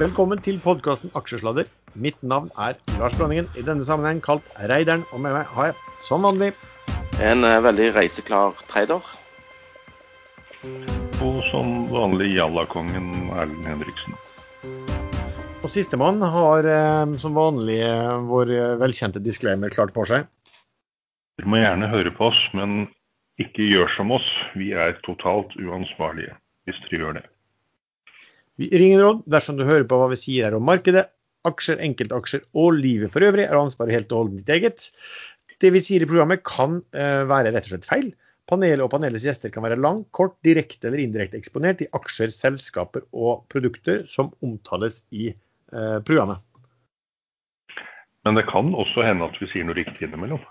Velkommen til podkasten Aksjesladder. Mitt navn er Lars Blandingen, i denne sammenheng kalt Reideren. Og med meg har jeg som vanlig En eh, veldig reiseklar trader. Og som vanlig Jallakongen Erlend Henriksen. Og sistemann har eh, som vanlig eh, vår eh, velkjente disclaimer klart for seg. Dere må gjerne høre på oss, men ikke gjør som oss. Vi er totalt uansvarlige hvis dere gjør det. Vi gir ingen råd dersom du hører på hva vi sier her om markedet. Aksjer, enkeltaksjer og livet for øvrig er ansvaret helt og holdent ditt eget. Det vi sier i programmet kan eh, være rett og slett feil. Panelet og panelets gjester kan være lang, kort, direkte eller indirekte eksponert i aksjer, selskaper og produkter som omtales i eh, programmet. Men det kan også hende at vi sier noe riktig innimellom.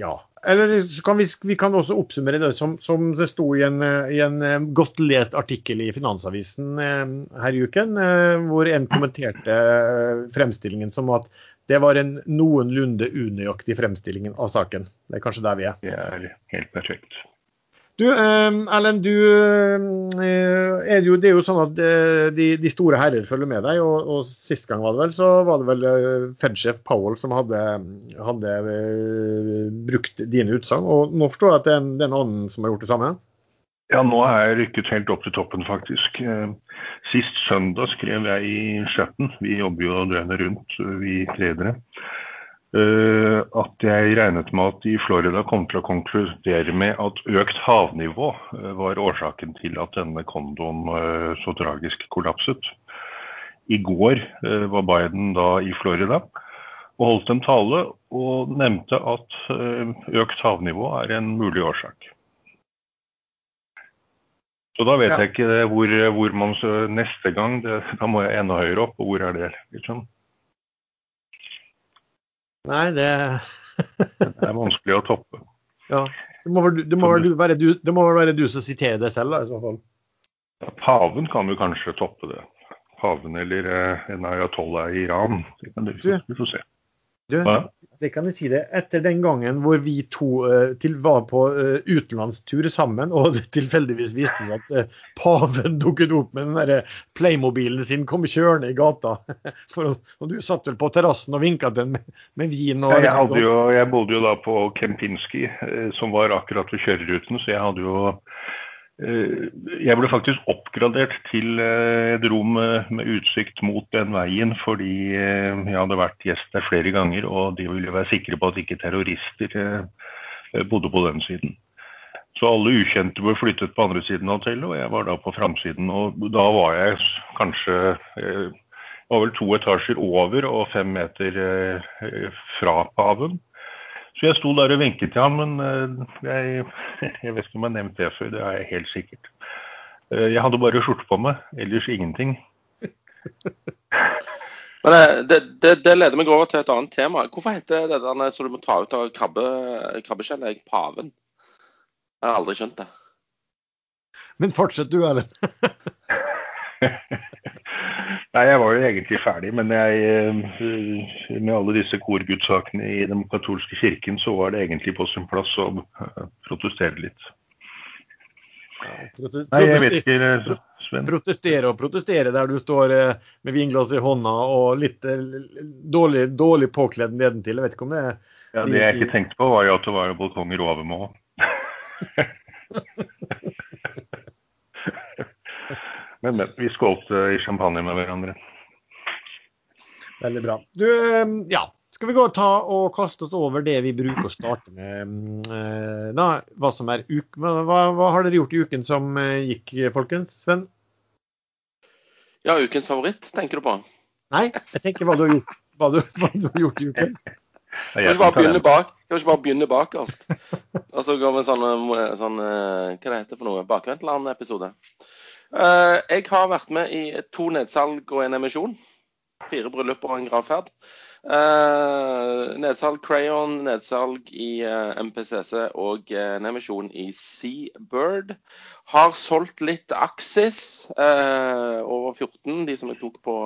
Ja. Eller kan vi, vi kan også oppsummere det som, som det sto i en, i en eh, godt lest artikkel i Finansavisen eh, her i uken, eh, hvor en kommenterte fremstillingen som at det var en noenlunde unøyaktig fremstilling av saken. Det er kanskje der vi er. Det er helt perfekt. Du, eh, Erlend, du eh, er jo, det er jo sånn at eh, de, de store herrer følger med deg. Og, og sist gang var det vel, så var det vel eh, Fed-sjef Powell som hadde, hadde eh, brukt dine utsagn. Og nå forstår jeg at det er, en, det er en annen som har gjort det samme? Ja, nå er jeg rykket helt opp til toppen, faktisk. Sist søndag skrev jeg i chatten, vi jobber jo døgnet rundt, vi tredere, at jeg regnet med at de i Florida kom til å konkludere med at økt havnivå eh, var årsaken til at denne kondoen eh, så tragisk kollapset. I går eh, var Biden da i Florida og holdt en tale og nevnte at eh, økt havnivå er en mulig årsak. Så da vet Ja. jeg ikke hvor, hvor man neste gang det, Da må jeg enda høyere opp, og hvor er det? Liksom? Nei, det Det er vanskelig å toppe. Ja. Det må, det, må være du, det må være du som siterer det selv, da, i så fall. Paven kan jo kanskje toppe det. Paven eller eh, en ayatollah i Iran. Det kan du, Du- vi får se. Du, Det kan jeg si det. Etter den gangen hvor vi to eh, til, var på eh, utenlandstur sammen, og det tilfeldigvis viste seg at eh, paven dukket opp med den der Playmobilen sin, kom kjørende i gata. For, og du satt vel på terrassen og vinka til den med, med vin og jeg, liksom- hadde jo, jeg bodde jo da på Kempinski, som var akkurat ved kjøreruten, så jeg hadde jo Jeg ble faktisk oppgradert til eh, et rom eh, med utsikt mot den veien, fordi eh, jeg hadde vært gjest der flere ganger, og de ville være sikre på at ikke terrorister eh, bodde på den siden. Så alle ukjente ble flyttet på andre siden av hotellet, og jeg var da på framsiden. Og da var jeg kanskje jeg var vel to etasjer over og fem meter eh, fra paven. Så jeg sto der og vinket til ham, men eh, jeg, jeg vet ikke om jeg har nevnt det før, det er jeg helt sikkert. Eh, Jeg hadde bare skjorte på meg, ellers ingenting. Men eh, det, det, det leder meg over til et annet tema. Hvorfor heter det der som du må ta ut av krabbe, krabbeskjellet, paven? Jeg har aldri skjønt det. Men fortsett du, Erlend. Nei, jeg var jo egentlig ferdig, men jeg, eh, med alle disse korgudssakene i den katolske kirken, så var det egentlig på sin plass å eh, protestere litt. Nei, jeg vet ikke, eh, Sven. Protestere og protestere der du står med vinglasset i hånda og litt dårlig, dårlig påkledd nedentil. Jeg vet ikke om det er Ja, det jeg ikke tenkte på, var jo at det var balkonger over meg òg. men, men. Vi skålte i champagne med hverandre. Veldig bra. Du, eh, ja. Skal vi gå og ta og kaste oss over det vi bruker å starte med? mm, eh, Da, hva, som er uk hva, hva, har dere gjort i uken som eh, gikk, folkens? Sven? Ja, ukens favoritt, tenker du på? Nei, jeg tenker hva du har gjort, hva du, hva du har gjort i uken. Kan jeg vi bare begynne bak? Ikke bare begynne bakerst? Og så går vi sånn, eh, sånn eh, Hva det heter for noe? Bakvendtland-episode. Eh, jeg har vært med i to nedsalg og en emisjon. Fire bryllup og en gravferd. Eh, nedsalg Crayon, nedsalg i eh, MPCC og en emisjon i Seabird. Har solgt litt Axis, over 14, de som jeg tok på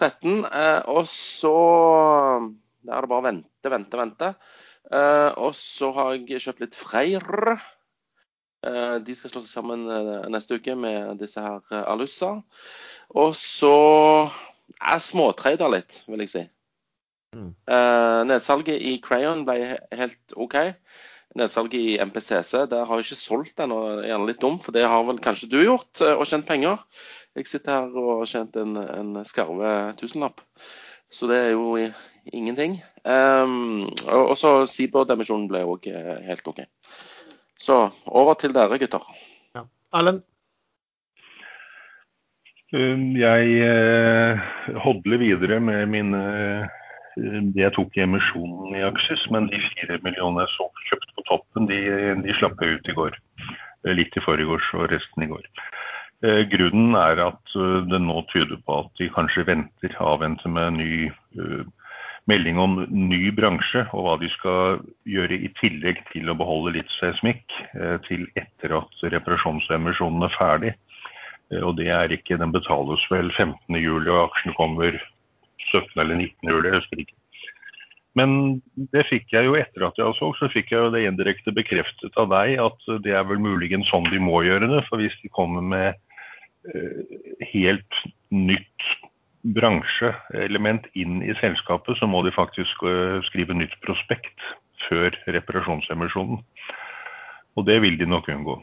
13. Eh, og så Der er det bare å vente, vente, vente. Og så har jeg kjøpt litt Freyr. Eh, de skal slå seg sammen eh, neste uke med disse her eh, Alussa. Og så er småtrader litt, vil jeg si. Mm. Nedsalget i Crayon ble helt OK. Nedsalget i MPCC der har jeg ikke solgt ennå, gjerne litt dumt, for det har vel kanskje du gjort og tjent penger. Jeg sitter her og har tjent en, en skarve tusenlapp, så det er jo ingenting. Um, og så Seabird-emisjonen ble òg helt OK. Så over til dere, gutter. Erlend? Um, Jeg eh, hodler videre med mine eh, det jeg tok i emisjonen i Aksjes, men de fire millionene jeg så kjøpt på toppen, de, de slapp jeg ut i går. Eh, Litt i forgårs og resten i går. Eh, Grunnen er at det nå tyder på at de kanskje venter, avventer med ny melding om ny bransje og hva de skal gjøre i tillegg til å beholde litt seismikk eh, til etter at reparasjonsemisjonen er ferdig. Eh, Og det er ikke, Den betales vel 15. juli, og aksjen kommer 17. eller 19. juli, jeg husker ikke. Men det fikk jeg jo etter at jeg solgt, så fikk jeg jo det indirekte bekreftet av deg at det er vel muligens sånn de må gjøre det. For hvis de kommer med eh, helt nytt bransjeelement inn i selskapet, så må de faktisk eh, skrive nytt prospekt før reparasjonsemisjonen. Og det vil de nok unngå.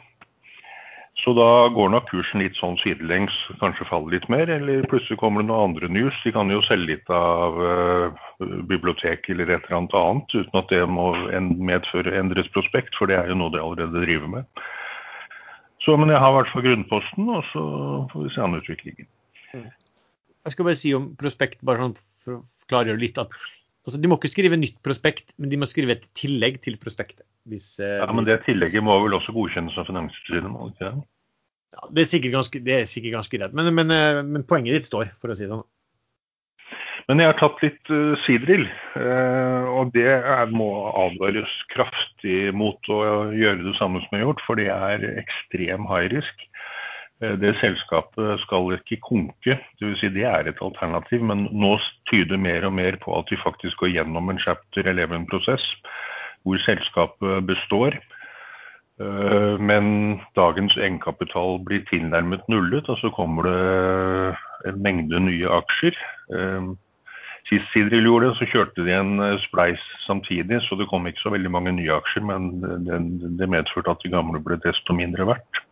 Så da går nok kursen litt sånn sidelengs, kanskje faller litt mer, eller plutselig kommer det noe andre news. De kan jo selge litt av biblioteket bibliotek eller et eller annet annet, uten at det må medføre endret prospekt, for det er jo noe de allerede driver med. Så, men jeg har i hvert fall grunnposten, og så får vi se an utviklingen. Jeg skal bare si om prospekt, bare sånn for å klargjøre litt. at altså, De må ikke skrive nytt prospekt, men de må skrive et tillegg til prospektet. Hvis, eh, Ja, Men det tillegget må vel også godkjennes av Finanstilsynet? må det ikke det? ja, det, er sikkert ganske, det er sikkert ganske greit. Men, men, eh, men poenget ditt står, for å si det sånn. Men jeg har tatt litt uh, sidrill, uh, og det er, må advares kraftig mot å gjøre det samme som jeg har gjort, for det er ekstrem high risk. Eh, Det selskapet skal ikke konke, dvs. Si det er et alternativ, men nå tyder mer og mer på at vi faktisk går gjennom en chapter 11-prosess hvor selskapet består. Eh, Men dagens egenkapital blir tilnærmet nullet, og så kommer det en mengde nye aksjer. Eh, Sist Sidril gjorde det, så kjørte de en spleis samtidig, så det kom ikke så veldig mange nye aksjer, men det, det medførte at de gamle ble desto mindre verdt.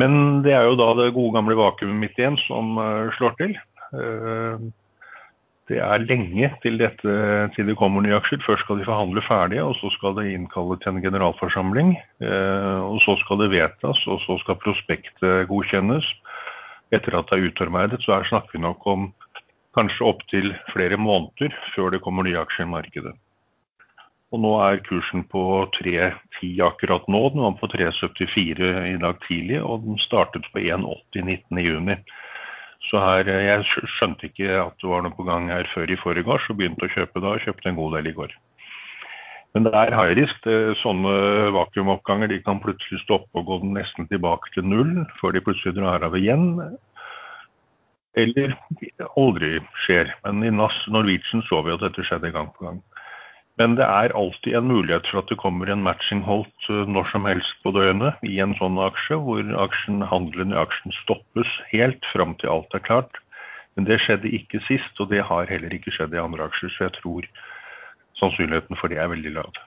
Men det er jo da det gode gamle vakuumet mitt igjen som eh, slår til. Eh, Det er lenge til, dette, til det kommer nye aksjer. Først skal de forhandle ferdig, og så skal de innkalle til en generalforsamling. eh, Og så skal det vedtas, og så skal prospektet godkjennes. Etter at det er utarbeidet, så er snakker vi nok om kanskje opptil flere måneder før det kommer nye aksjer i markedet. Og nå er kursen på 3,10 akkurat nå. Den var på 3,74 i dag tidlig, og den startet på 1,80 19.6. Så her, eh, jeg skjønte ikke at det var noe på gang her før i forgårs, og begynte å kjøpe da, og kjøpte en god del i går. Men det er high risk. Sånne vakuumoppganger de kan plutselig stoppe og gå nesten tilbake til null, før de plutselig drar av igjen. Eller aldri skjer. Men i Norwegian så vi at dette skjedde gang på gang. Men det er alltid en mulighet for at det kommer en matching holdt eh, når som helst på døgnet i en sånn aksje, hvor aksjen, handelen i aksjen stoppes helt fram til alt er klart. Men det skjedde ikke sist, og det har heller ikke skjedd i andre aksjer, så jeg tror sannsynligheten for det er veldig lav.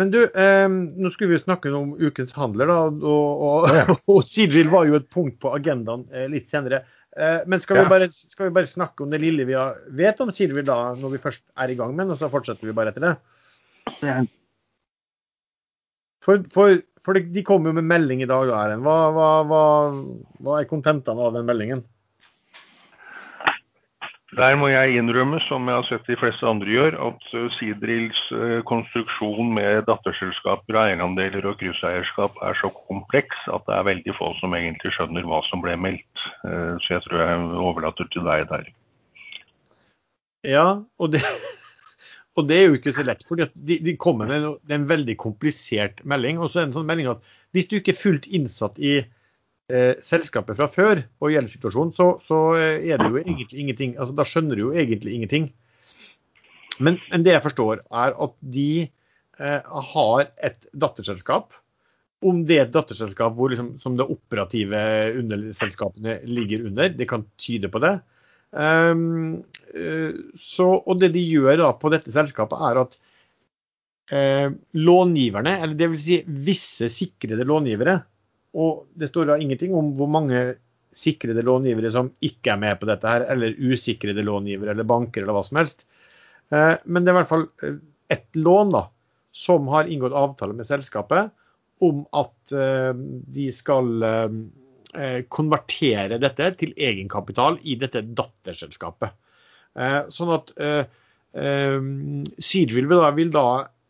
Men du, eh, nå skulle vi snakke om ukens handler, da. Og, og, og Sidril var jo et punkt på agendaen eh, litt senere. Eh, men skal vi, bare, skal vi bare snakke om det lille vi vet om Sidril da, når vi først er i gang med den, og så fortsetter vi bare etter det? For, for, for de, de kom jo med melding i dag, da, Erlend. Hva, hva, hva, hva er kontentene av den meldingen? Der må jeg innrømme, som jeg har sett de fleste andre gjør, at Sidrills Sidrils eh, konstruksjon med datterselskaper, eierandeler og krysseierskap er så kompleks at det er veldig få som egentlig skjønner hva som ble meldt. Eh, Så jeg tror jeg overlater til deg der. Ja, og det, og det er jo ikke så lett. fordi de, de kommer med en, en veldig komplisert melding. Og så er det en sånn melding at hvis du ikke er fullt innsatt i eh, selskapet fra før og gjeldssituasjonen, så, så eh, er det jo egentlig ingenting. altså Da skjønner du jo egentlig ingenting. Men, men det jeg forstår, er at de eh, har et datterselskap om det er et datterselskap hvor liksom, som det operative underselskapene ligger under, det kan tyde på det. Um, så, og det de gjør da på dette selskapet, er at eh, långiverne, eller dvs. Si visse sikrede långivere, og det står da ingenting om hvor mange sikrede långivere som ikke er med på dette her, eller usikrede långivere eller banker eller hva som helst. Uh, men det er i hvert fall ett lån da, som har inngått avtale med selskapet om at uh, de skal Eh, konvertere dette til egenkapital i dette datterselskapet. Eh, sånn at eh, vil, vil da,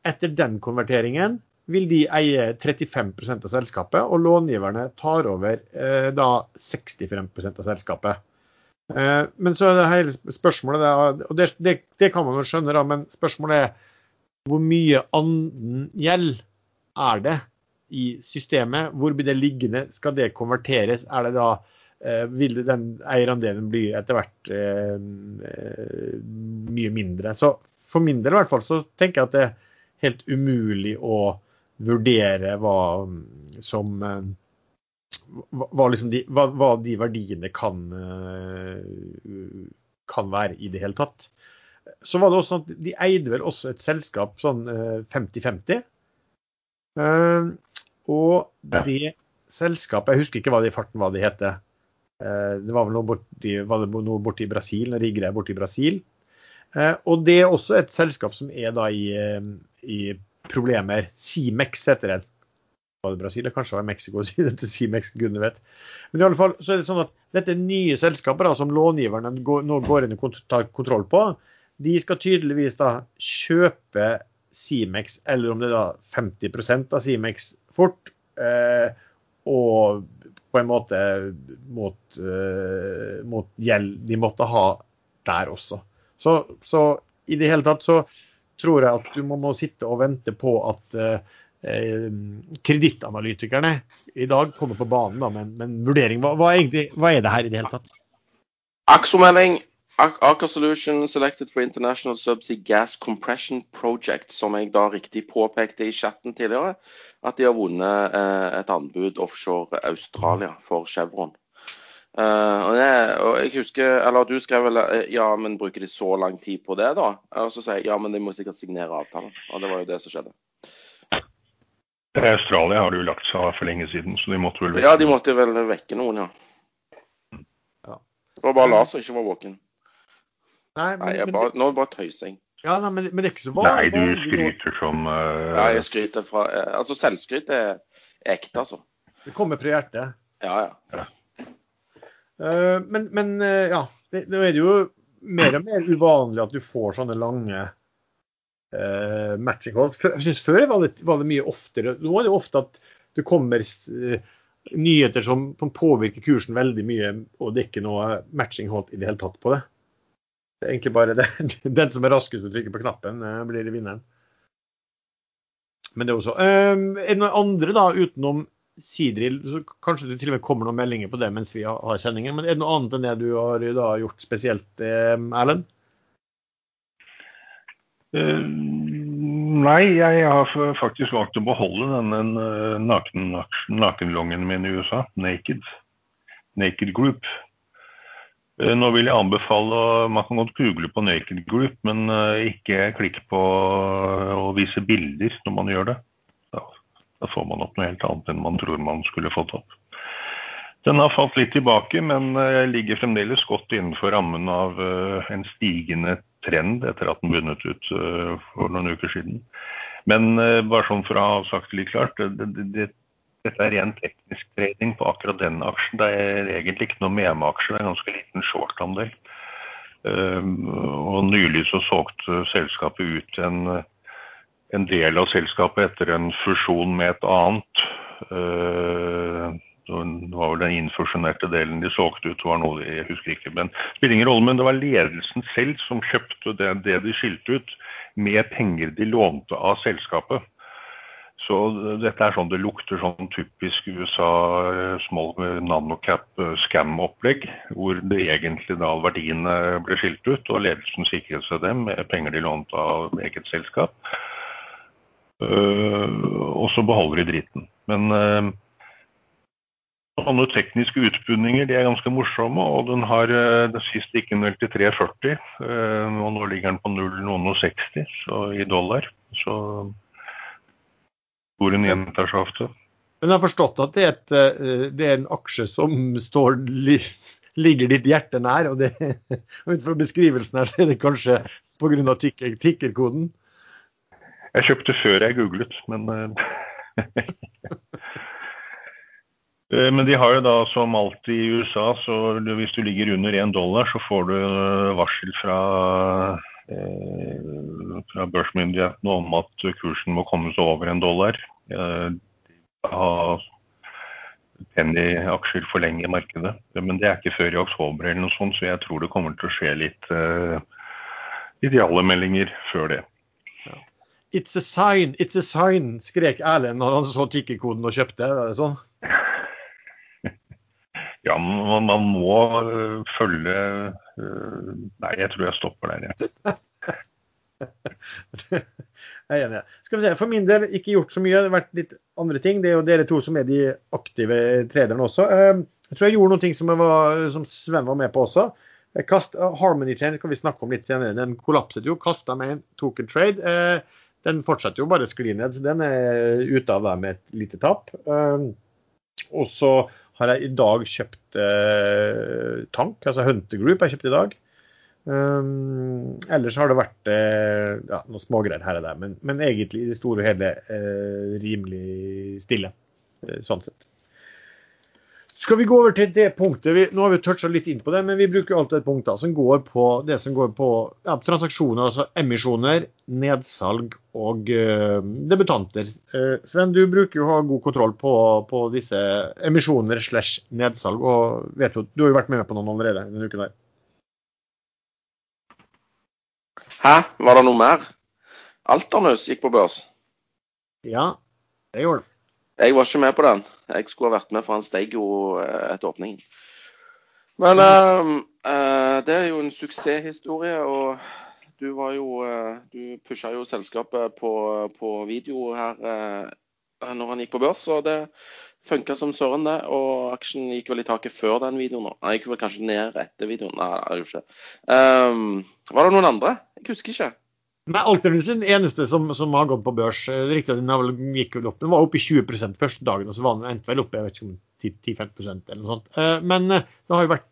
etter den konverteringen, vil de eie 35% av selskapet, og långiverne tar over da 65% av selskapet. Men så er det hele spørsmålet, og det, det, det kan man jo skjønne, da, men spørsmålet er hvor mye annen gjeld er det i systemet. Hvor blir det liggende? Skal det konverteres? Er det da eh, vil den eierandelen bli etter hvert eh, eh, mye mindre? Så for min del i hvert fall så tenker jeg at det er helt umulig å vurdere hva som eh, hva, liksom de, hva, hva, de, verdiene kan, eh, kan være i det hele tatt. Så var det også sånn at De eide vel også et selskap sånn 50-50. Eh, og det selskapet, jeg husker ikke hva det i farten hva det heter. Det var vel noe borti, var det noe borti Brasil, noen er borti Brasil. Eh, og det er også et selskap som er da i, i problemer. Cimex heter det. Var det Brasil? Kanskje det var Mexico dette Cimex, gudene vet. Men i alle fall så er det sånn at dette nye selskapet da, som långiverne nå går inn og tar kontroll på, de skal tydeligvis da kjøpe Cimex, eller om det er da 50% av Cimex fort. Eh, og på en måte mot, eh, mot, gjeld de måtte ha der også. Så, så, i det hele tatt så tror jeg at du må, må sitte og vente på at eh, kredittanalytikerne i dag kommer på banen da, med, en vurdering. Hva, hva, er hva er det her i det hele tatt? Aksjomelding Aker Solution selected for International Subsea Gas Compression Project, som jeg da riktig påpekte i chatten tidligere, at de har vunnet eh, et anbud offshore Australia for Chevron. Uh, og, det, og, jeg husker, eller Du skrev vel eh, ja, men bruker de så lang tid på det, da? Og så sier jeg ja, men de må sikkert signere avtalen. Og det var jo det som skjedde. Australia har du jo lagt seg for lenge siden, så de måtte vel vekke Ja, de måtte vel vekke noen, ja. ja. Det var bare Lars som ikke var våken. Nei, men, nei jeg bare, nå bare tøyser jeg. Ja, nei, men, men, det er ikke så bra. Nei, du skryter som uh... Ja, jeg skryter fra Altså, selvskryt er ekte, altså. Det kommer fra hjertet? Ja, ja. ja. Uh, men, men ja. Det, det, er jo mer og mer uvanlig at du får sånne lange uh, matching-calls. Jeg synes Før var det, var det, mye oftere. Nå er det ofte at det kommer nyheter som, som, påvirker kursen veldig mye, og det er ikke noe matching-hold i det hele tatt på det. Det er egentlig bare det. den som er raskest til å trykke på knappen, uh, blir vinneren. Men det er også Uh, Er det noen andre da, utenom Sidril? Så kanskje det til og med kommer noen meldinger på det mens vi har, sendingen. Men er det noe annet enn det du har da, gjort spesielt, um, Erlend? Uh, nei, jeg har faktisk valgt å beholde denne naken, nakenlongen min i USA, Naked. Naked Group. Eh, nå vil jeg anbefale Man kan godt google på Naked Group, men eh, ikke klikk på eh, å vise bilder når man gjør det. Da, får man opp noe helt annet enn man tror man skulle fått opp. Den har falt litt tilbake, men ligger fremdeles godt innenfor rammen av en stigende trend etter at den bunnet ut for noen uker siden. Men bare sånn for å ha sagt det litt klart, det, det, det dette er ren teknisk trading på akkurat den aksjen. Det er egentlig ikke noe meme-aksje, det er en ganske liten short-andel. Um, og nylig så solgte selskapet ut en, en, del av selskapet etter en fusjon med et annet. Uh, det var vel den innfusjonerte delen de solgte ut, var noe jeg husker ikke. Men spiller ingen rolle, men det var ledelsen selv som kjøpte det, det de skilte ut, med penger de lånte av selskapet. Så dette er sånn det lukter sånn typisk USA eh, small nanocap eh, scam-opplegg, hvor det egentlig da verdiene ble skilt ut, og ledelsen sikret seg dem med penger de lånte av eget selskap. Uh, og så beholder de dritten. Men eh, sånne tekniske utbundinger de er ganske morsomme. Og den har eh, det sist gikk den vel til 3,40, eh, og nå ligger den på 0,60 i dollar. Så hvor den gjentar seg ofte. Men jeg har forstått at det er, et, eh, det er en aksje som står, ligger ditt hjerte nær. og det, Ut fra beskrivelsen her, så er det kanskje pga. Tikker, tikkerkoden? Jeg kjøpte før jeg googlet, men Eh, men de har jo da som alltid i USA, så hvis du ligger under én dollar, så får du eh, varsel fra, eh, fra børsmyndighetene om at kursen må komme seg over en dollar. De har penny-aksjer for lenge i markedet. Men det er ikke før i oktober eller noe sånt, så jeg tror det kommer til å skje litt ideale meldinger før det. It's a sign, it's a sign, skrek Erlend når han så tikkerkoden og kjøpte. Er det sånn? Ja, man, man må øh, følge øh, Nei, jeg tror jeg stopper der, jeg. jeg er enig. Skal vi se, For min del ikke gjort så mye. Det har vært litt andre ting. Det er jo dere to som er de aktive trederne også. Ehm, jeg tror jeg gjorde noe som, var, som Sven var med på også. Kast, Harmony Chain kan vi snakke om litt senere. Den kollapset jo. Kasta med en token trade. Den fortsetter jo bare å skli ned, så den er ute av det med et lite tap. Ehm, og så har jeg i dag kjøpt eh, tank, altså Hunter Group jeg kjøpt i dag. Um, ellers har det vært eh, ja, noen smågreier her og der, men, men egentlig i det store og hele eh, rimelig stille. Eh, sånn sett. Skal vi gå over til det punktet vi, Nå har vi toucha litt inn på det, men vi bruker alltid et punkt da, som går på det som går på ja, transaksjoner, altså emisjoner, nedsalg og uh, debutanter. Uh, Sven, du bruker jo å ha god kontroll på, på disse emisjoner slash nedsalg, og vet jo, du har jo vært med på noen allerede denne uken der. Hæ, var det noe mer? Alternus gikk på børs? Ja, det gjorde det. Jeg var ikke med på den. Jeg skulle ha vært med, for han steg jo eh, etter åpningen. Men uh, uh, det er jo en suksesshistorie. Og du var jo Du pusha jo selskapet på, på video her når han gikk på børs. Og det funka som søren, det. Og aksjen gikk vel i taket før den videoen. Den gikk vel kanskje ned etter videoen. Nei, det er jo ikke. Um, var det noen andre? Jeg husker ikke. Nei, Alternativt den eneste som, som, har gått på børs. Eh, riktig, Den gikk vel opp, den var oppe i 20% første dagen, og så den endte vel opp jeg vet ikke om 10-15 eller noe sånt. Eh, men eh, det har jo vært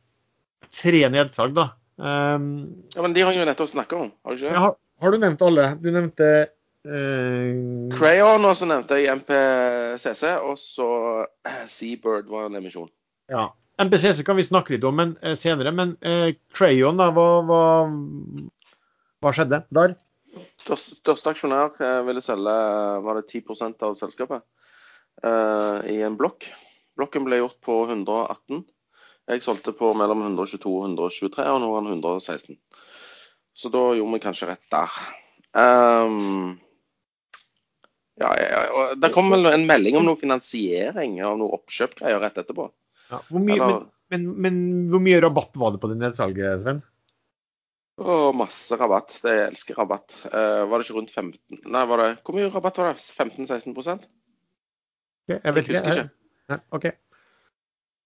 tre nedsalg, da. Ja, Men de har jo nettopp snakka om, har du ikke? Ja, har, har, du nevnt alle? Du nevnte uh... Crayon, og så nevnte jeg MPCC, og så Seabird var en emisjon. Ja. MPCC kan vi snakke litt om men, senere, men uh, Crayon, da, hva, hva, hva skjedde der? Største, største aksjonær eh, ville selge var det 10% av selskapet uh, i en blokk. Blokken ble gjort på 118. Jeg solgte på mellom 122 og 123, og nå er den 116. Så da gjorde vi kanskje rett der. Um, ja, ja, ja. Det kom vel en melding om noe finansiering av noe oppkjøpgreier rett etterpå. Ja, hvor mye, Eller, men, men, men, hvor mye rabatt var det på det nedsalget, Sven? Og masse rabatt. Jeg elsker rabatt. Uh, var det ikke rundt 15 Nei, var det, hvor mye rabatt var det? 15-16 okay, Jeg vet jeg ikke. Ja, OK.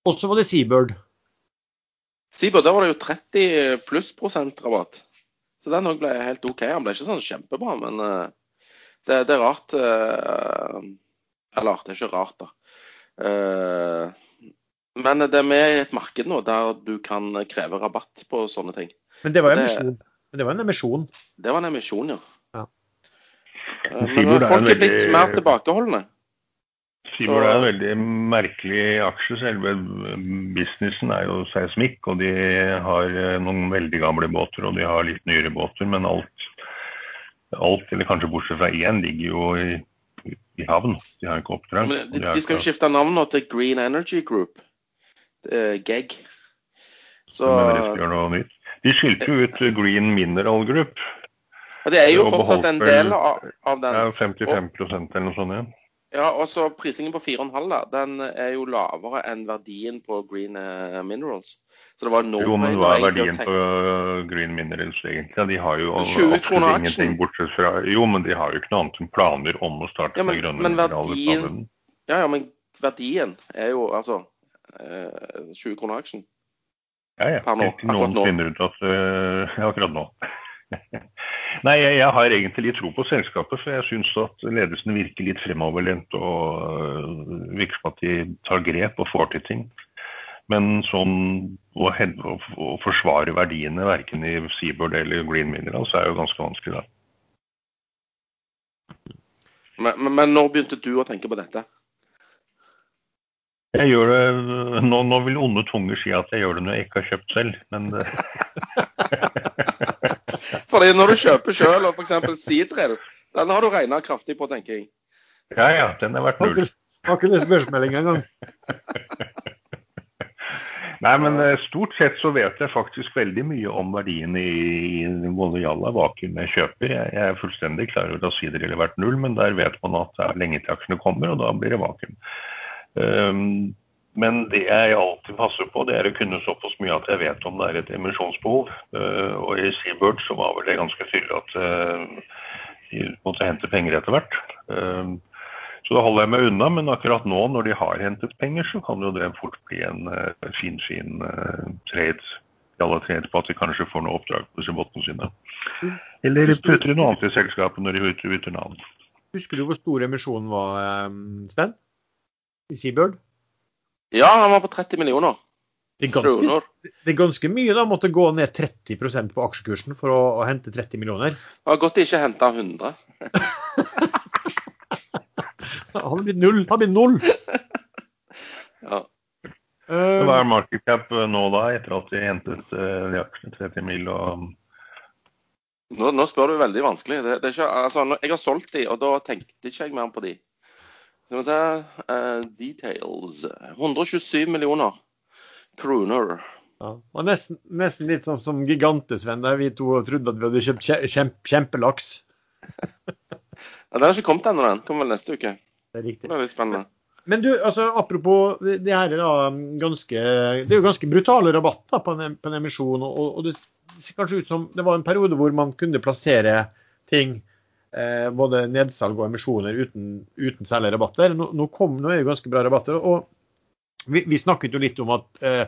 Også var det Seabird. Seabird, der var det jo 30 pluss prosent rabatt. Så den òg ble helt OK. Han ble ikke sånn kjempebra, men uh, det, det, er rart uh, Eller det er ikke rart, da. men det er med i et marked nå der du kan kreve rabatt på sånne ting. Men det var, emisjon. Men det var en emisjon? Det var en emisjon, ja. ja. Eh, men folk er blitt mer tilbakeholdne. Sibor er en veldig merkelig aksje. Selve businessen er jo seismikk, og de har eh, noen veldig gamle båter og de har litt nyere båter. Men alt, alt eller kanskje bortsett fra én, ligger jo i, i havn. De har ikke oppdrag. Men de, de skal jo skifte navn nå til Green Energy Group. GEG. Så, men det skal gjøre noe nytt. De skilte jo ut Green Mineral Group. Og Det er jo fortsatt en del av, av den. Ja, 55 og, eller noe sånt. Ja. Ja, og så Prisingen på 4,5 den er jo lavere enn verdien på Green eh, Minerals. Så det var no jo, men hva er verdien på Green Minerals egentlig? Ja, de har jo absolutt ingenting bortsett fra Jo, men de har jo ikke noe annet enn planer om å starte ja, men, med grønne men verdien, Ja, ja, men verdien er jo altså eh, 20 kroner aksjen. Ja, ja. Per nå, noen akkurat nå. finner ut at uh, Akkurat nå. Nei, jeg, jeg har egentlig litt tro på selskapet, for jeg syns at ledelsen virker litt fremoverlent og uh, virker som at de tar grep og får til ting. Men sånn å, å, å forsvare verdiene verken i Seabird eller Green Minerals er jo ganske vanskelig, da. Men, men, men når begynte du å tenke på dette? Jeg gjør det, nå, nå vil onde tunger si at jeg gjør det når jeg ikke har kjøpt selv, men Fordi når du kjøper sjøl og f.eks. Seadrill, den har du regna kraftig på, tenker jeg. ja ja, den har vært null. har ikke lest børsmeldinga engang. Nei, men eh, stort sett så vet jeg faktisk veldig mye om verdien i, i både Jalla og Vakuum jeg kjøper. Jeg, jeg er fullstendig klar over at Sideril har vært null, men der vet man at det er lenge til aksjene kommer, og da blir det Vakuum. Um, men det jeg alltid passer på, det er å kunne såpass mye at jeg vet om det er et emisjonsbehov. Uh, og i Seabird så var vel det ganske tydelig at uh, de måtte hente penger etter hvert. Um, så da holder jeg meg unna, men akkurat nå når de har hentet penger, så kan jo det fort bli en uh, fin, fin trade. Alle trade på at de kanskje får noe oppdrag på disse båtene sine. Eller putter i noe annet i selskapet når de bytter navn. Husker du hvor stor emisjonen var, eh, Sven? I Seabird? Ja, han var på 30 millioner Det er ganske, det er ganske mye da, måtte gå ned 30% på aksjekursen for å, å hente 30 millioner. Det var godt de ikke henta 100. Det hadde blitt null. Hadde blitt null. Ja. Eh, Hva er market cap eh, nå da, etter at de hentet uh, de aksjene 30 mill. og Nå, nå spør du veldig vanskelig. Det, det er ikke, altså, jeg har solgt de, og da tenkte ikke jeg mer på de. Skal vi se uh, Details. 127 millioner kroner. ja. Var nesten, nesten litt sånn som Gigante-Sven, der vi to trodde at vi hadde kjøpt kje- kjempe, kjempelaks. Ja, den har ikke kommet ennå, den. Kommer vel neste uke. Det er riktig. Det er litt spennende. Men du, altså apropos det her er da ganske Det er jo ganske brutale rabatter på en, på en emisjon. Og, og det ser kanskje ut som det var en periode hvor man kunne plassere ting, både nedsalg og emisjoner, uten, uten særlig rabatter. Nå, nå, kom, nå er det ganske bra rabatter. og vi, vi snakket jo litt om at eh,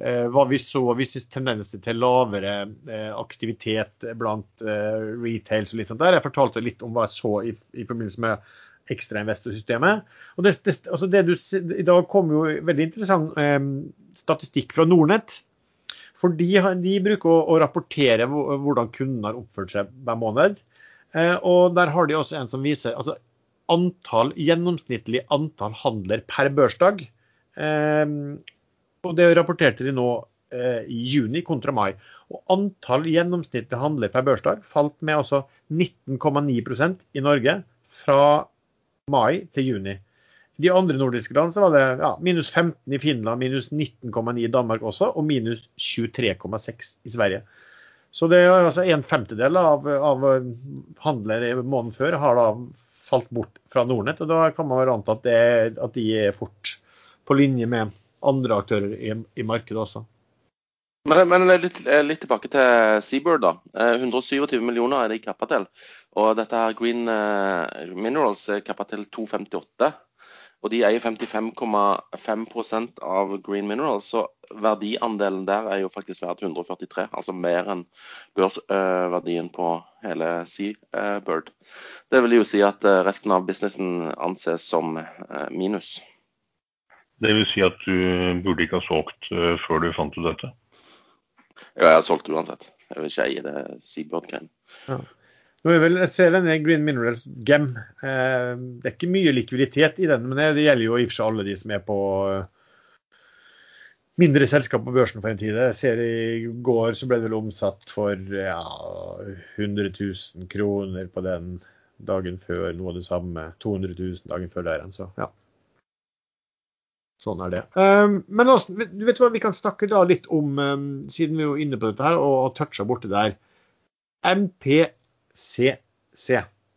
eh, hva vi så vi synes tendenser til lavere eh, aktivitet blant eh, retails og litt sånt der. Jeg fortalte litt om hva jeg så i, i forbindelse med ekstrainvestorsystemet. Og det, altså I dag kom jo veldig interessant eh, statistikk fra Nordnett. For de, de bruker å, å rapportere hvordan kunden har oppført seg hver måned. Eh, og der har de også en som viser altså, antall, gjennomsnittlig antall handler per børsdag. Eh, og det rapporterte de nå eh, i juni kontra mai. Og antall gjennomsnittlig handler per børsdag falt med altså 19,9% i Norge fra mai til juni. De andre nordiske land var det ja, minus 15 i Finland, minus 19,9 i Danmark også, og minus 23,6 i Sverige. Så det er altså en femtedel av, av handlere i måneden før har da falt bort fra Nordnett. og Da kan man vel anta at, det, at de er fort på linje med andre aktører i, i markedet også. Men, men litt, litt tilbake til Seabird. da. Eh, 127 millioner er det i kappa til. Og dette her Green eh, Minerals er kappa til 258. Og de eier 55,5% av Green Minerals, så verdiandelen der er jo faktisk verdt 143. Altså mer enn børsverdien på hele Seabird. Det vil jo si at eh, resten av businessen anses som eh, minus. Det vil si at du burde ikke ha solgt eh, før du fant ut dette? Ja, jeg har solgt uansett. Jeg vil ikke eie det Seabird-greien. Nå er vel, jeg ser denne Green Minerals GEM. Eh, det er ikke mye likviditet i den, men det, gjelder jo i og for seg alle de som er på mindre selskap på børsen for en tid. Jeg ser I går så ble det vel omsatt for ja, 100 000 kroner på den dagen før. Noe av det samme. 200 000 dagen før der igjen. Så ja. Sånn er det. Um, men også, vet du hva, vi kan snakke da litt om, um, siden vi er inne på dette her og og toucha borti der, MPCC.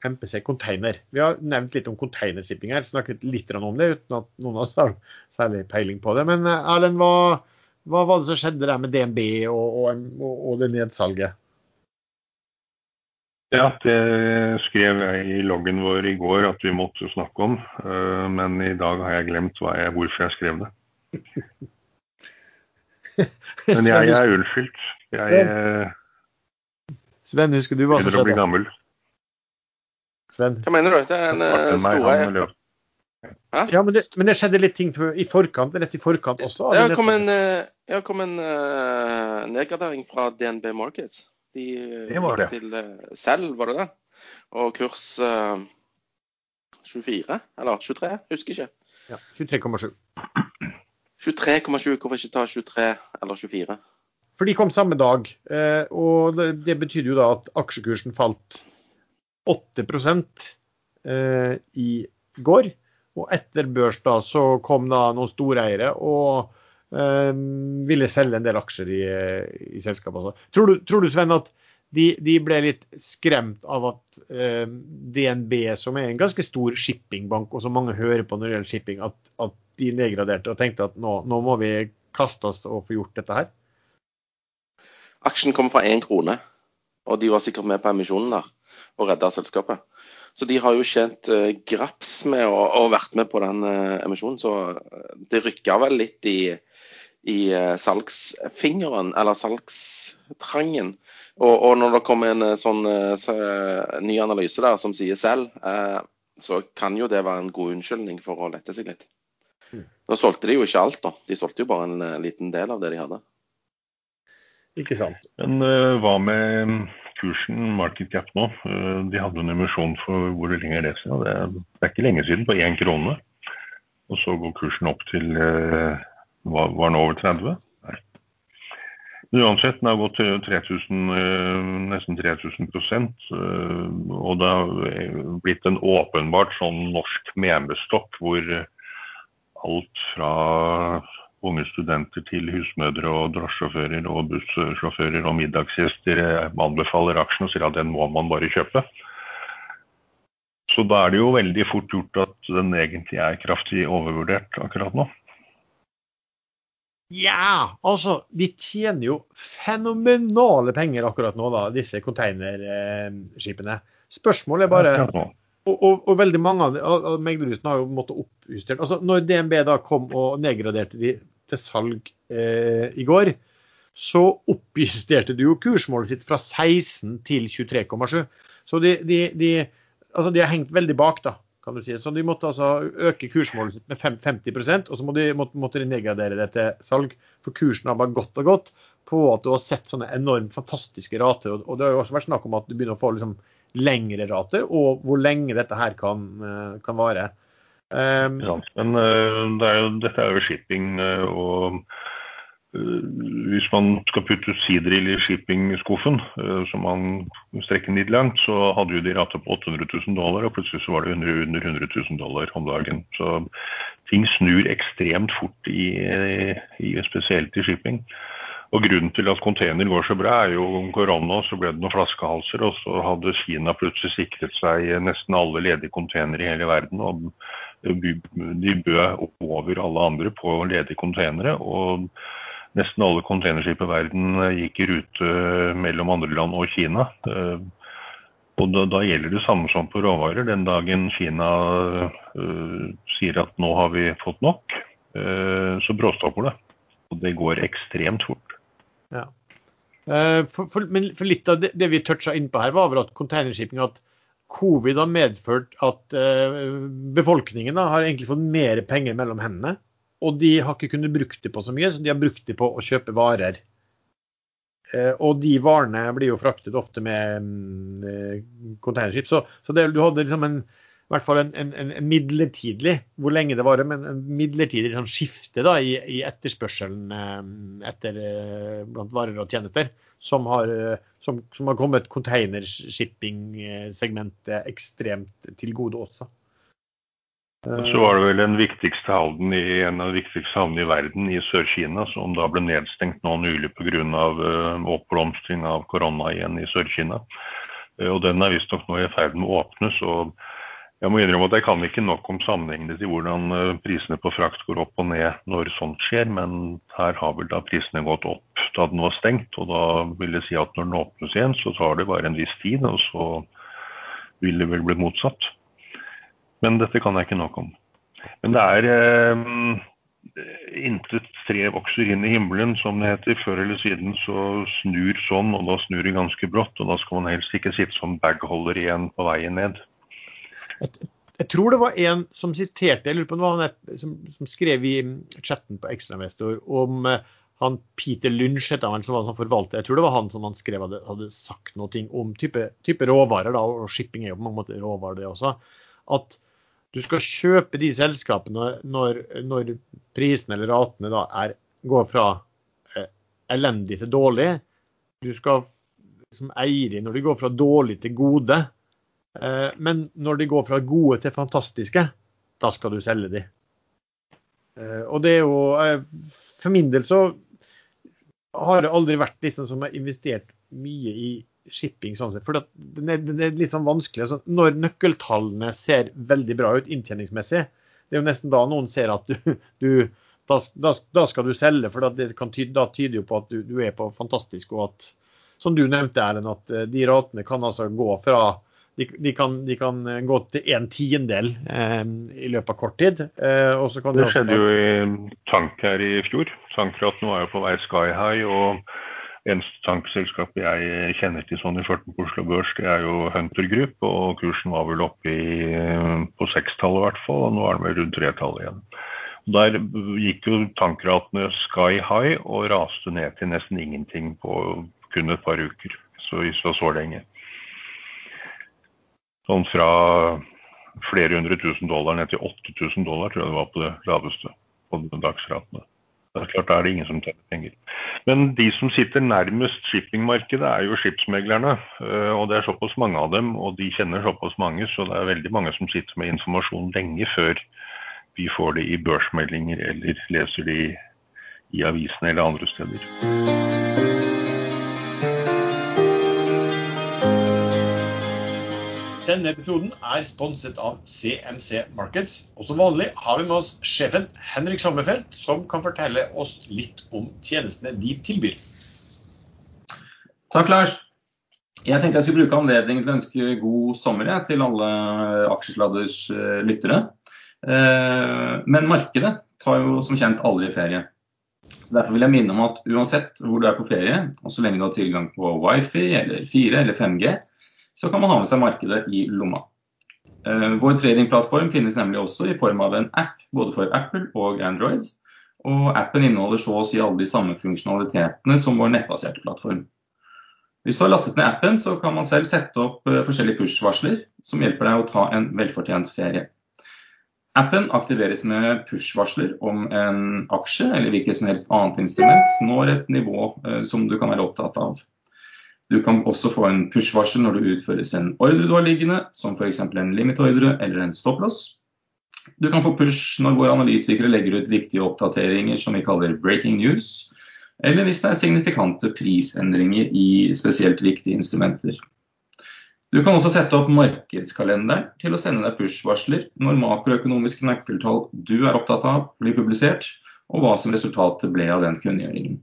MPC Container. Vi har nevnt litt om containershipping her, snakket litt om det uten at noen av oss har særlig peiling på det. Men uh, Erlend, hva, hva var det som skjedde der med DNB og, og, og, det nedsalget? Ja, det skrev jeg i loggen vår i går at vi måtte snakke om. Eh, men i dag har jeg glemt jeg, hvorfor jeg skrev det. Men jeg, jeg er unnskyldt. Jeg eh, Sven, husker du hva som skjedde? Begynner å bli gammel. Sven? Hva mener du? Det er en uh, store Ja, men det, men det, skjedde litt ting i forkant, rett i forkant også? Det kom en, ja, kom en uh, nedgradering fra DNB Markets. De det var det. til uh, selv, var det det? Og kurs uh, 24, eller 23, husker ikke. Ja, 23,7. 23,7, hvorfor ikke ta 23 eller 24? For de kom samme dag, og det, det betydde jo da at aksjekursen falt 8 eh, i går. Og etter børs da, så kom da noen storeiere og eh, ville selge en del aksjer i, i selskapet. Tror, du, tror du, Sven, at de, de, ble litt skremt av at eh, DNB, som er en ganske stor shippingbank, og som mange hører på når det gjelder shipping, at, at de nedgraderte og tenkte at nå, nå, må vi kaste oss og få gjort dette her? Aksjen kom fra én krone, og de var sikkert med på emisjonen der og redde selskapet. Så de har jo tjent uh, graps med å, og vært med på den uh, emisjonen. Så eh, det rykka vel litt i, i uh, salgsfingeren, eller salgstrangen. Og, og, når det kommer en sånn ny analyse der som sier selv, så kan jo det være en god unnskyldning for å lette seg litt. Mm. Nå solgte de jo ikke alt, da. De solgte jo bare en liten del av det de hadde. Ikke sant. Men hva med kursen market cap nå. Eh, de hadde en emisjon for hvor lenge er det siden? Det er, ikke lenge siden, på én krone. Og så går kursen opp til eh, var, den over 30? Nei. Men uansett, den har gått 3000, eh, nesten 3000 prosent, Og det har blitt en åpenbart sånn norsk memestokk hvor alt fra unge studenter til husmødre og drosjesjåfører og bussjåfører og middagsgjester anbefaler aksjen og sier at den må man bare kjøpe. Så da er det jo veldig fort gjort at den egentlig er kraftig overvurdert akkurat nå. Ja, altså vi tjener jo fenomenale penger akkurat nå, da, disse containerskipene. Spørsmålet er bare og, og, veldig mange av, av meglerhusene har jo måttet oppjustert. Altså, når DNB da kom og nedgraderte de til salg eh, i går, så oppjusterte de jo kursmålet sitt fra 16 til 23,7. Så de, de, de, altså de, har hengt veldig bak, da, kan du si. Så de måtte altså øke kursmålet sitt med 50% og så må de, måtte, måtte de nedgradere det til salg. For kursen har bare gått og gått på at du har sett sånne enormt fantastiske rater. Og, og det har jo også vært snakk om at du begynner å få liksom lengre rater, og hvor lenge dette her kan, eh, kan vare. Um, ja, men uh, det er jo, dette er jo shipping, uh, og hvis man skal putte sidrill i shipping-skuffen, som man strekker litt langt, så hadde jo de rate på 800 000 dollar, og plutselig så var det under 100 000 dollar om dagen. Så ting snur ekstremt fort, i, i, spesielt i shipping. Og Grunnen til at container går så bra, er jo om korona, så ble det noen flaskehalser. Og så hadde Kina plutselig sikret seg nesten alle ledige containere i hele verden. og De bød over alle andre på ledige containere. Og nesten alle containerskip i verden gikk i rute mellom andre land og Kina. Og da, da, gjelder det samme som på råvarer. Den dagen Kina uh, sier at nå har vi fått nok, uh, så bråstopper det. Og det går ekstremt fort. Ja. Eh, for, for, men for litt av det, det vi toucha innpå her, var vel at containershipping at covid har medført at uh, befolkningen da, har egentlig fått mer penger mellom hendene. Og de har ikke kunnet brukt det på så mye, så de har brukt det på å kjøpe varer. Uh, og de varene blir jo fraktet ofte med um, containerskip. Så, så det, du hadde liksom en i hvert fall en, en, en, midlertidig, hvor lenge det varer, men en midlertidig sånn skifte da, i, i, etterspørselen eh, etter eh, blant varer og tjenester, som har, eh, som, som har kommet containershipping-segmentet ekstremt til gode også. Så var det vel den viktigste havnen i, en av de viktigste havnene i verden, i Sør-Kina, som da ble nedstengt nå nylig pga. Oppblomstring av korona igjen i Sør-Kina. Og den er visstnok nå i ferd med å åpnes. og Jeg må innrømme at jeg kan ikke nok om sammenhengene til hvordan eh, prisene på frakt går opp og ned når sånt skjer, men her har vel da prisene gått opp da den var stengt. Og da vil det si at når den åpnes igjen, så tar det bare en viss tid, og så vil det vel bli motsatt. Men dette kan jeg ikke nok om. Men det er eh, intet tre vokser inn i himmelen, som det heter. Før eller siden så snur sånn, og da snur det ganske brått. Og da skal man helst ikke sitte som bagholder igjen på veien ned. Jeg, jeg, tror det var en som siterte, jeg lurer på om det som, som skrev i chatten på Ekstrainvestor om uh, han Peter Lynch, het han, som var forvalter. Jeg tror det var han som han skrev hadde, hadde sagt noe om type, type, råvarer, da, og shipping er jo på mange måter råvarer, det også. At du skal kjøpe de selskapene når, når prisene eller ratene da er, går fra eh, elendig til dårlig. Du skal som eier når de går fra dårlig til gode. Eh, men når de går fra gode til fantastiske, da skal du selge de. Eh, og det er jo eh, For min del så har det aldri vært liksom som har investert mye i shipping sånn sett. For det er, litt sånn vanskelig. Så når nøkkeltallene ser veldig bra ut inntjeningsmessig, det er jo nesten da noen ser at du, du da, da, da, skal du selge, for det kan tyde, da tyder jo på at du, du, er på fantastisk, og at som du nevnte, Erlend, at de ratene kan altså gå fra de, de, kan, de, kan, gå til en tiendedel eh, i løpet av kort tid. Eh, det skjedde jo i tank her i fjor. Tankrat nå er jo på vei sky high. og Eneste tankselskap jeg kjenner til sånn i farten på Oslo Børs, det er jo Hunter Group. Og kursen var vel oppe i, på sekstallet i hvert fall, og nå er den vel rundt tretallet igjen. Der gikk jo tankratene sky high og raste ned til nesten ingenting på kun et par uker. Så, så, så lenge. Sånn fra flere hundre tusen dollar ned til 8000 dollar, tror jeg det var på det laveste på dagsratene. Det er klart, Da er det ingen som tjener penger. Men de som sitter nærmest shippingmarkedet, er jo skipsmeglerne. Eh, og det er såpass mange av dem, og de kjenner såpass mange, så det er veldig mange som sitter med informasjon lenge før vi får det i børsmeldinger eller leser det i, i avisene eller andre steder. Denne episoden er sponset av CMC Markets. Og som vanlig har vi med oss sjefen Henrik Sommerfelt, som kan fortelle oss litt om tjenestene de tilbyr. Takk, Lars. Jeg tenkte jeg skulle bruke anledningen til å ønske god sommer til alle Aksjesladders eh, lyttere. Eh, men markedet tar jo som kjent aldri ferie. Så Derfor vil jeg minne om at uansett hvor du er på ferie, og så lenge du har tilgang på wifi eller 4 eller 5G, så kan man ha med seg markedet i lomma. Eh, vår tradingplattform finnes nemlig også i form av en app både for Apple og Android. Og appen inneholder så å si alle de samme funksjonalitetene som vår nettbaserte plattform. Hvis du har lastet ned appen, så kan man selv sette opp eh, forskjellige push-varsler som hjelper deg å ta en velfortjent ferie. Appen aktiveres med push-varsler om en aksje eller hvilket som helst annet instrument når et nivå eh, som du kan være opptatt av. Du kan også få en push-varsel når det utføres en ordre du har liggende, som f.eks. en limit-ordre eller en stopplås. Du kan få push når våre analytikere legger ut viktige oppdateringer som vi kaller breaking news, eller hvis det er signifikante prisendringer i spesielt viktige instrumenter. Du kan også sette opp markedskalenderen til å sende deg push-varsler når makroøkonomiske nøkkeltall du er opptatt av, blir publisert, og hva som resultatet ble av den kunngjøringen.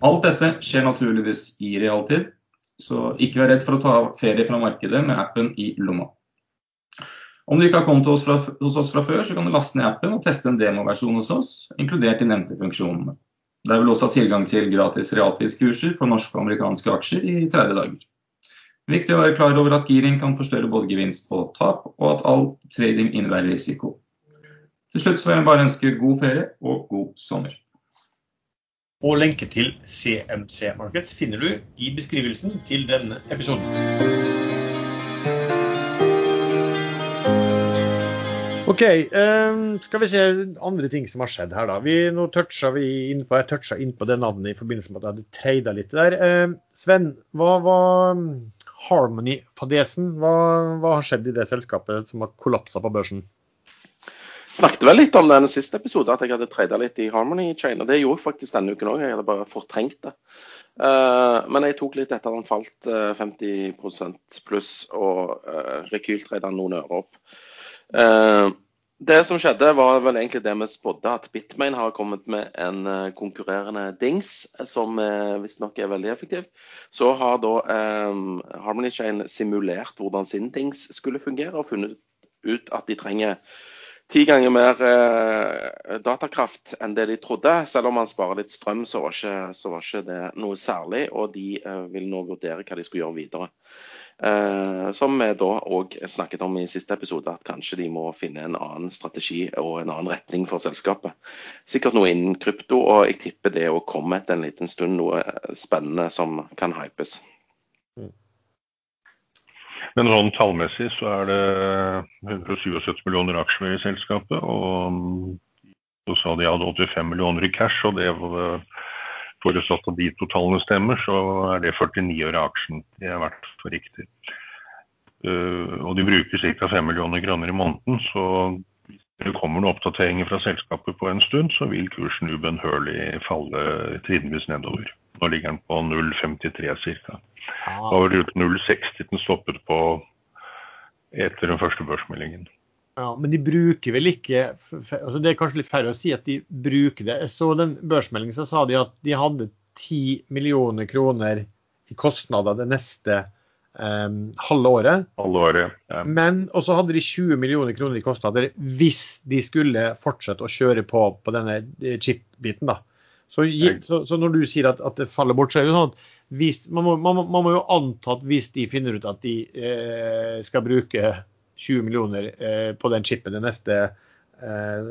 Alt dette skjer naturligvis i realtid, så ikke vær redd for å ta ferie fra markedet med appen i lomma. Om du ikke har hos, hos oss fra før, så kan du laste ned appen og teste en demoversjon hos oss, inkludert de nevnte funksjonene. Der vil du også ha tilgang til gratis realtidskurser for norske og amerikanske aksjer i 30 dager. Viktig å være klar over at giring kan forstørre både gevinst og tap, og at all trading innebærer risiko. Til slutt så vil jeg bare ønske god ferie og god sommer og lenke til CMC Markets finner du i beskrivelsen til denne episoden. OK, um, skal vi se andre ting som har skjedd her, da. Vi, nå toucha vi inn på, Jeg toucha inn på det navnet i forbindelse med at jeg hadde treida litt der. Uh, Sven, hva var Harmony-fadesen? Hva, hva, har skjedd i det selskapet som har kollapsa på børsen? Snakket vel litt om den siste episoden, at jeg hadde trada litt i Harmony Chain. Og det gjorde jeg faktisk denne uken òg. Jeg hadde bare fortrengt det. Uh, men jeg tok litt etter den falt uh, 50% pluss og uh, rekyltrada noen øre opp. Uh, det som skjedde, var vel egentlig det vi spådde, at Bitmain har kommet med en konkurrerende dings som visstnok er veldig effektiv. Så har da um, Harmony Chain simulert hvordan sin dings skulle fungere, og funnet ut at de trenger ti ganger mer eh, datakraft enn det de trodde. Selv om man sparer litt strøm, så var ikke, så var ikke det noe særlig. Og de eh, vil nå vurdere hva de skal gjøre videre. Eh, som vi da òg snakket om i siste episode, at kanskje de må finne en annen strategi og en annen retning for selskapet. Sikkert noe innen krypto, og jeg tipper det å komme etter en liten stund noe spennende som kan hypes. Men sånn tallmessig så er det 177 millioner aksjer i selskapet. Og så sa de hadde 85 millioner i cash, og det var forutsatt at de to tallene stemmer, så er det 49 øre aksjen. Det har vært for riktig. Uh, og de bruker ca. 5 millioner kroner i måneden, så hvis det kommer noen oppdateringer fra selskapet på en stund, så vil kursen ubønnhørlig falle trinnvis nedover. Nå ligger den på 0,53 ca. Da var rundt 0,60 den stoppet på etter den første børsmeldingen. Ja, Men de bruker vel ikke altså Det er kanskje litt færre å si at de bruker det. Jeg så den børsmeldingen så sa de at de hadde 10 millioner kroner i kostnader det neste um, halve året. Halve året, ja. Men også hadde de 20 millioner kroner i kostnader hvis de skulle fortsette å kjøre på på denne chip-biten. da. Så, så, så, når du sier at, at, det faller bort, så er det sånn at hvis, man, må, man, man, må, jo anta at hvis de finner ut at de eh, skal bruke 20 millioner eh, på den chipen det neste, eh,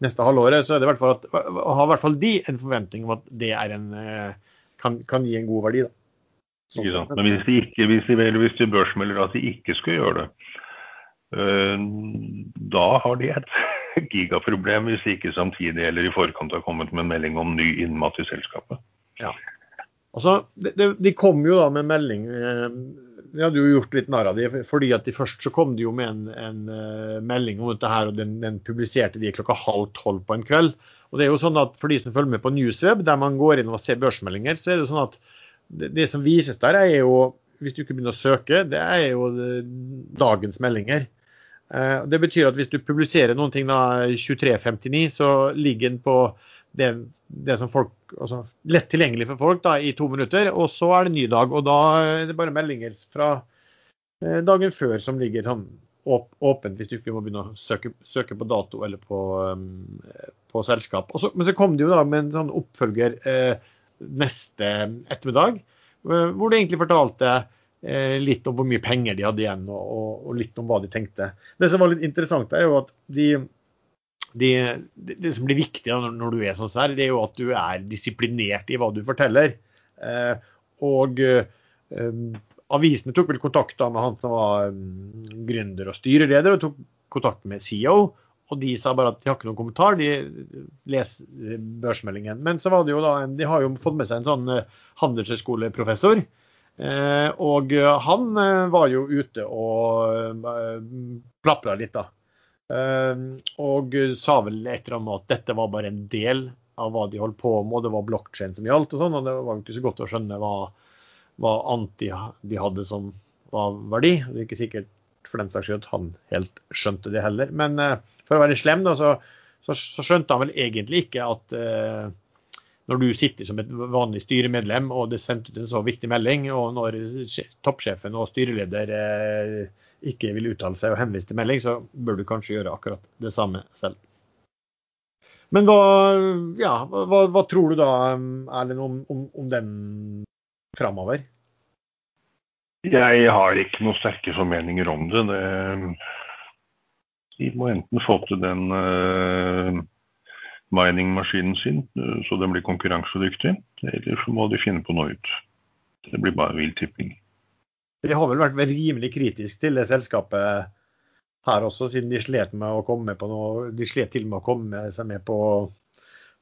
neste halvåret, så er det i hvert fall at, har i hvert fall de en forventning om at det en, eh, kan, kan, gi en god verdi. Da. Sånn, ja, men hvis de, ikke, hvis, de, hvis de børsmelder at de ikke skal gjøre det, eh, da har de et gigaproblem hvis de ikke samtidig eller i forkant har kommet med melding om ny innmat i selskapet. Ja. Altså, de, de, kom jo da med melding eh, Vi hadde jo gjort litt narr av dem. fordi at de først så kom de jo med en, en uh, melding om dette her, og den, den, publiserte de klokka halv tolv på en kveld. Og det er jo sånn at For de som følger med på Newsweb, der man går inn og ser børsmeldinger, så er det jo sånn at det, det som vises der, er jo hvis du ikke begynner å søke, det er jo dagens meldinger. Det betyr at hvis du publiserer noen ting da 23.59, så ligger den på det, det, som folk, altså, lett tilgjengelig for folk da, i to minutter. Og så er det ny dag. Og da er det bare meldinger fra eh, dagen før som ligger sånn åpent, hvis du ikke må begynne å søke, søke på dato eller på, um, på selskap. Så, men så kom det jo da med en sånn oppfølger eh, neste ettermiddag, eh, hvor det egentlig fortalte eh, litt om hvor mye penger de hadde igjen, og, og, og, litt om hva de tenkte. Det som var litt interessant, er jo at de det, det, som blir viktig når, du er sånn her, det er jo at du er disiplinert i hva du forteller. Eh, og eh, avisene tok vel kontakt da med han som var um, gründer og styreleder, og tok kontakt med CEO. Og de sa bare at de har ikke noen kommentar, de leser børsmeldingen. Men så var det jo da, de har jo fått med seg en sånn uh, handelshøyskoleprofessor. Eh, og han var jo ute og plapra litt, da. Ehm, og sa vel et eller annet at dette var bare en del av hva de holdt på med, og det var blokkjede som gjaldt. og sånn, og Det var ikke så godt å skjønne hva, hva anti de hadde som var verdi. Det er ikke sikkert for den saks skyld at han helt skjønte det heller. Men uh, for å være slem, da, så, så, så, skjønte han vel egentlig ikke at uh, når du sitter som et vanlig styremedlem og det er sendt ut en så viktig melding, og når toppsjefen og styreleder uh, ikke vil uttale seg og henvise til melding, så bør du kanskje gjøre akkurat det samme selv. Men hva, ja, hva, hva tror du da, Erlend, om, om, om den framover? Jeg har ikke noen sterke formeninger om det. det de må enten få til den uh, mining-maskinen sin så den blir konkurransedyktig, eller så må de finne på noe ut. Det blir bare vill tipping. De har vel vært rimelig kritisk til det selskapet her også, siden de slet med å komme på noe De slet til med å komme seg med på,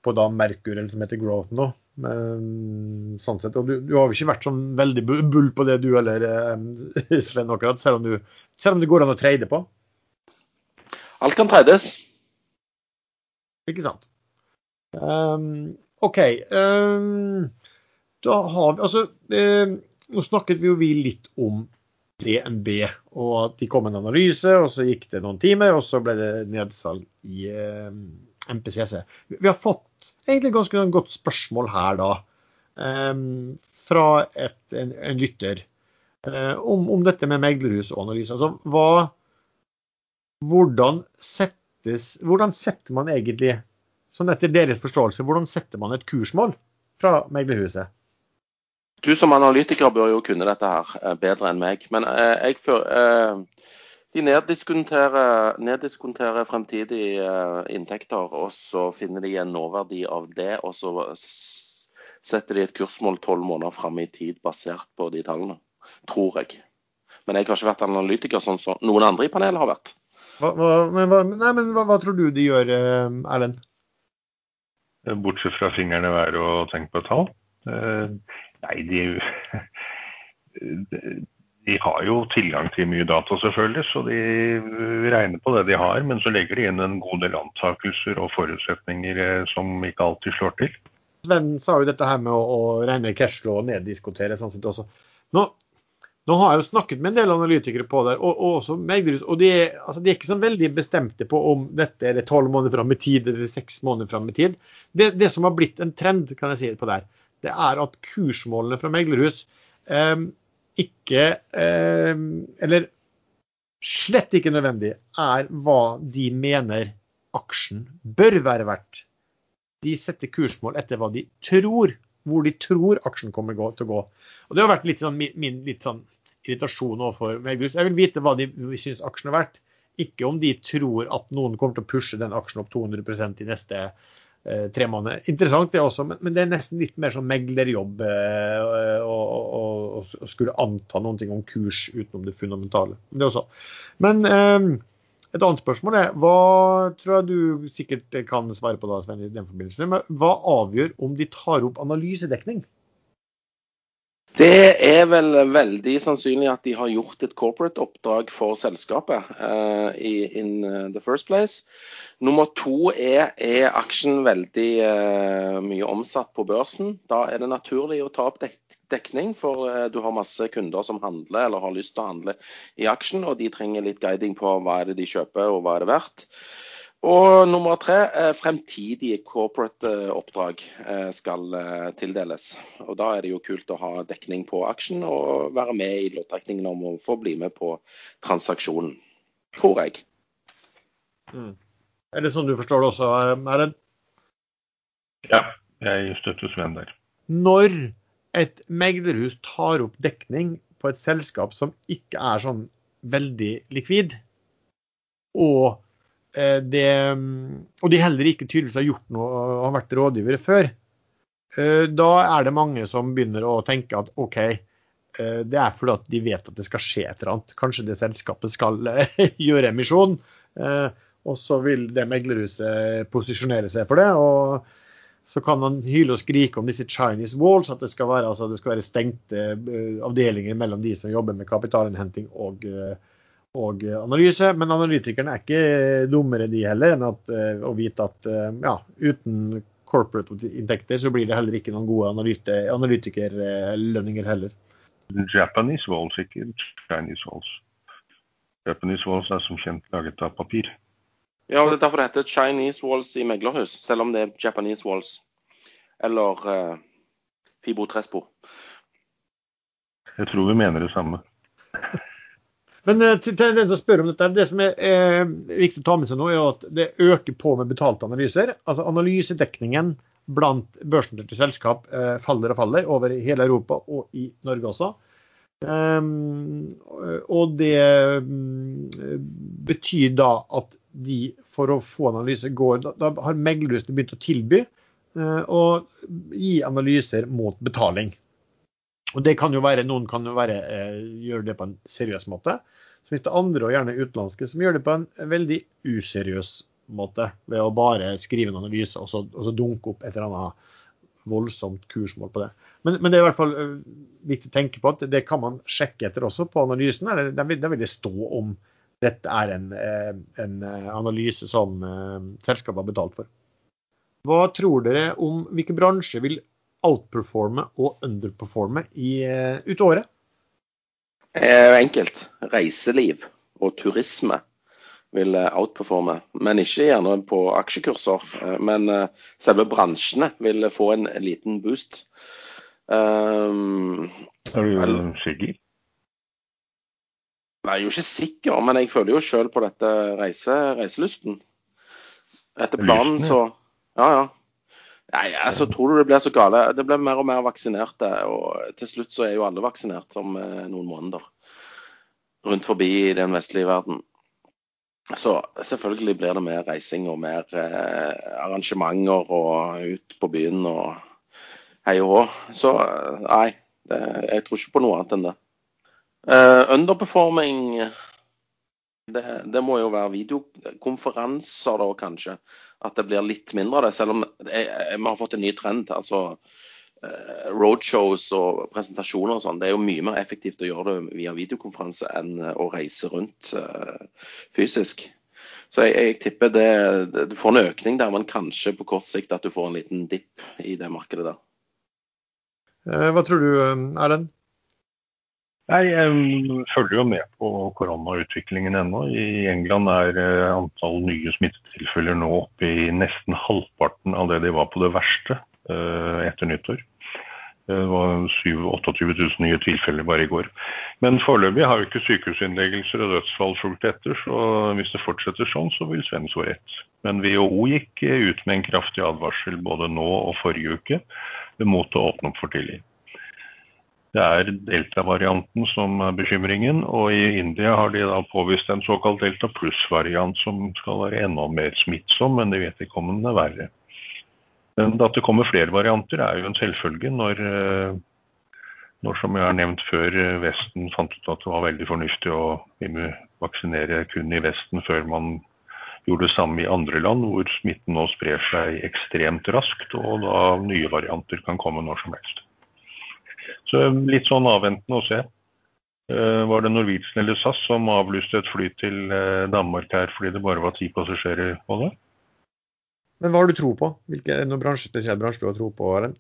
på da Merkur, eller som heter Growth nå. Sånn sett, og du, du, har jo ikke vært sånn veldig bull på det du heller, eh, Sven, akkurat, selv om, du, selv om det går an å trade på? Alt kan trades. Ikke sant. Um, OK. Um, da har vi Altså, um, nå snakket vi jo vi litt om DNB, og at de kom med en analyse, og så gikk det noen timer, og så ble det nedsalg i MPCC. Vi har fått egentlig ganske godt spørsmål her da, fra et, en, en, lytter uh, om, om, dette med meglerhus og analyse. Altså, hva, hvordan, settes, hvordan setter man egentlig sånn etter deres forståelse, hvordan setter man et kursmål fra meglerhuset? Du som analytiker bør jo kunne dette her eh, bedre enn meg. Men eh, jeg eh, de neddiskonterer, neddiskonterer fremtidige inntekter, og så finner de en nåverdi av det. Og så setter de et kursmål tolv måneder fram i tid basert på de tallene. Tror jeg. Men jeg har ikke vært analytiker sånn som noen andre i panelet har vært. Hva, hva, men, hva, nei, men hva, tror du de gjør, Erlend? Bortsett fra fingrene i været og tenke på et tall? Eh, nei, de, de har jo tilgang til mye data, selvfølgelig, så de regner på det de har. Men så legger de inn en god del antakelser og forutsetninger eh, som ikke alltid slår til. Sven sa jo dette her med å, å regne cashflow og neddiskutere sånn sett også. Nå, nå har jeg jo snakket med en del analytikere på det, og, og også meglerhus, og de, altså de, er ikke så veldig bestemte på om dette er tolv måneder fram i tid eller seks måneder fram i tid. Det, det, som har blitt en trend, kan jeg si på der, det er at kursmålene fra meglerhus eh, ikke eh, Eller slett ikke nødvendig er hva de mener aksjen bør være verdt. De setter kursmål etter hva de tror, hvor de tror aksjen kommer til å gå. Og Det har vært litt sånn, min, litt sånn irritasjon overfor Melbus. Jeg vil vite hva de syns aksjen er verdt, ikke om de tror at noen kommer til å pushe den aksjen opp 200 de neste eh, tre måneder. Interessant det også, men, det er nesten litt mer sånn meglerjobb eh, å skulle anta noen ting om kurs utenom det fundamentale. Det også. Men eh, et annet spørsmål er, hva tror jeg du sikkert kan svare på da, Sven, i den forbindelse, men hva avgjør om de tar opp analysedekning? Det er vel veldig sannsynlig at de har gjort et corporate-oppdrag for selskapet uh, in uh, the first place. Nummer to er, er aksjen veldig uh, mye omsatt på børsen. Da er det naturlig å ta opp dek dekning, for du har masse kunder som handler eller har lyst til å handle i aksjen, og de trenger litt guiding på hva er det de kjøper og hva er det verdt. Og nummer tre, eh, fremtidige corporate-oppdrag eh, skal eh, tildeles. Og Da er det jo kult å ha dekning på aksjen og være med i loddtrekningen om å få bli med på transaksjonen. Tror jeg. Mm. Er det sånn du forstår det også, Erlend? Ja, jeg støtter Sven der. Når et meglerhus tar opp dekning på et selskap som ikke er sånn veldig likvid, og det, og de heller ikke tydeligvis har gjort noe og har vært rådgivere før, eh, da er det mange som begynner å tenke at OK, eh, det er fordi at de vet at det skal skje et eller annet. Kanskje det selskapet skal gjøre emisjon. Og så vil det meglerhuset posisjonere seg for det. og så kan man hyle og skrike om disse Chinese walls, at det skal være, altså det skal være stengte avdelinger mellom de som jobber med kapitalinnhenting og uh, og analyse. Men analytikerne er ikke dummere de heller enn at, eh, å vite at eh, ja, uten corporate-inntekter så blir det heller ikke noen gode analytikerlønninger heller. Japanese walls, ikke Chinese walls. Japanese walls er som kjent laget av papir. Ja, og det er derfor det heter Chinese walls i meglerhus, selv om det er Japanese walls. Eller uh, Fibo Trespo. Jeg tror vi mener det samme. Men eh, til, den som spør om dette, det som er, er, viktig å ta med seg nå, er at det øker på med betalte analyser. Altså Analysedekningen blant børsnoterte selskap eh, faller og faller over hele Europa og i Norge også. Um, og det um, betyr da at de for å få analyse går Da, da har meglerhusene begynt å tilby uh, å gi analyser mot betaling. Og det kan jo være, Noen kan jo være, eh, gjøre det på en seriøs måte. Så finnes det andre, og gjerne utenlandske, som gjør det på en veldig useriøs måte. Ved å bare skrive en analyse og så, og så dunke opp et eller annet voldsomt kursmål på det. Men, men, det er i hvert fall eh, viktig å tenke på at det kan man sjekke etter også på analysen. Der vil, vil det stå om dette er en, eh, en eh, analyse som selskapet har betalt for. Hva tror dere om hvilke bransjer vil outperforme og underperforme i, ut året? Eh, enkelt. Reiseliv og turisme vil outperforme. Men ikke gjerne på aksjekurser. Men selve bransjene vil få en liten boost. Um, er du sikker? Jeg er jo ikke sikker, men jeg føler jo sjøl på dette reise, reiselysten. Etter planen så Ja, ja. Nei, altså, tror du det blir så gale? Det blir mer og mer vaksinerte. Og til slutt så er jo alle vaksinert om eh, noen måneder. Rundt forbi i den vestlige verden. Så selvfølgelig blir det mer reising og mer eh, arrangementer og ut på byen og hei og hå. Så eh, nei, det, jeg tror ikke på noe annet enn det. Uh, underperforming det, det, må jo være videokonferanser da, kanskje. At det blir litt mindre av det. Selv om vi har fått en ny trend. altså uh, Roadshows og presentasjoner og sånn. Det er jo mye mer effektivt å gjøre det via videokonferanse enn å reise rundt uh, fysisk. Så jeg, jeg tipper det, du får en økning der, men kanskje på kort sikt at du får en liten dipp i det markedet der. Hva tror du, Erlend? Nei, Jeg følger jo med på koronautviklingen ennå. I England er eh, antall nye smittetilfeller nå oppe i nesten halvparten av det de var på det verste eh, etter nyttår. Det var 28 000 nye tilfeller bare i går. Men foreløpig har jo ikke sykehusinnleggelser og dødsfall fulgt etter, så hvis det fortsetter sånn, så vil Sven få rett. Men WHO gikk ut med en kraftig advarsel både nå og forrige uke mot å åpne opp for tidlig. Det er delta-varianten som er bekymringen, og i India har de da påvist en såkalt delta pluss-variant som skal være enda mer smittsom, men de vet ikke om den er verre. Men at det kommer flere varianter er jo en selvfølge når, eh, når som jeg har nevnt før, Vesten fant ut at det var veldig fornuftig å vaksinere kun i Vesten før man gjorde det samme i andre land, hvor smitten nå sprer seg ekstremt raskt, og da nye varianter kan komme når som helst. Så litt sånn avventende å se. Uh, var det Norwegian eller SAS som avlyste et fly til uh, Danmark her fordi det bare var ti passasjerer på det? Men hva har du tro på? Hvilken bransje, spesiell bransje du har tro på? Aren?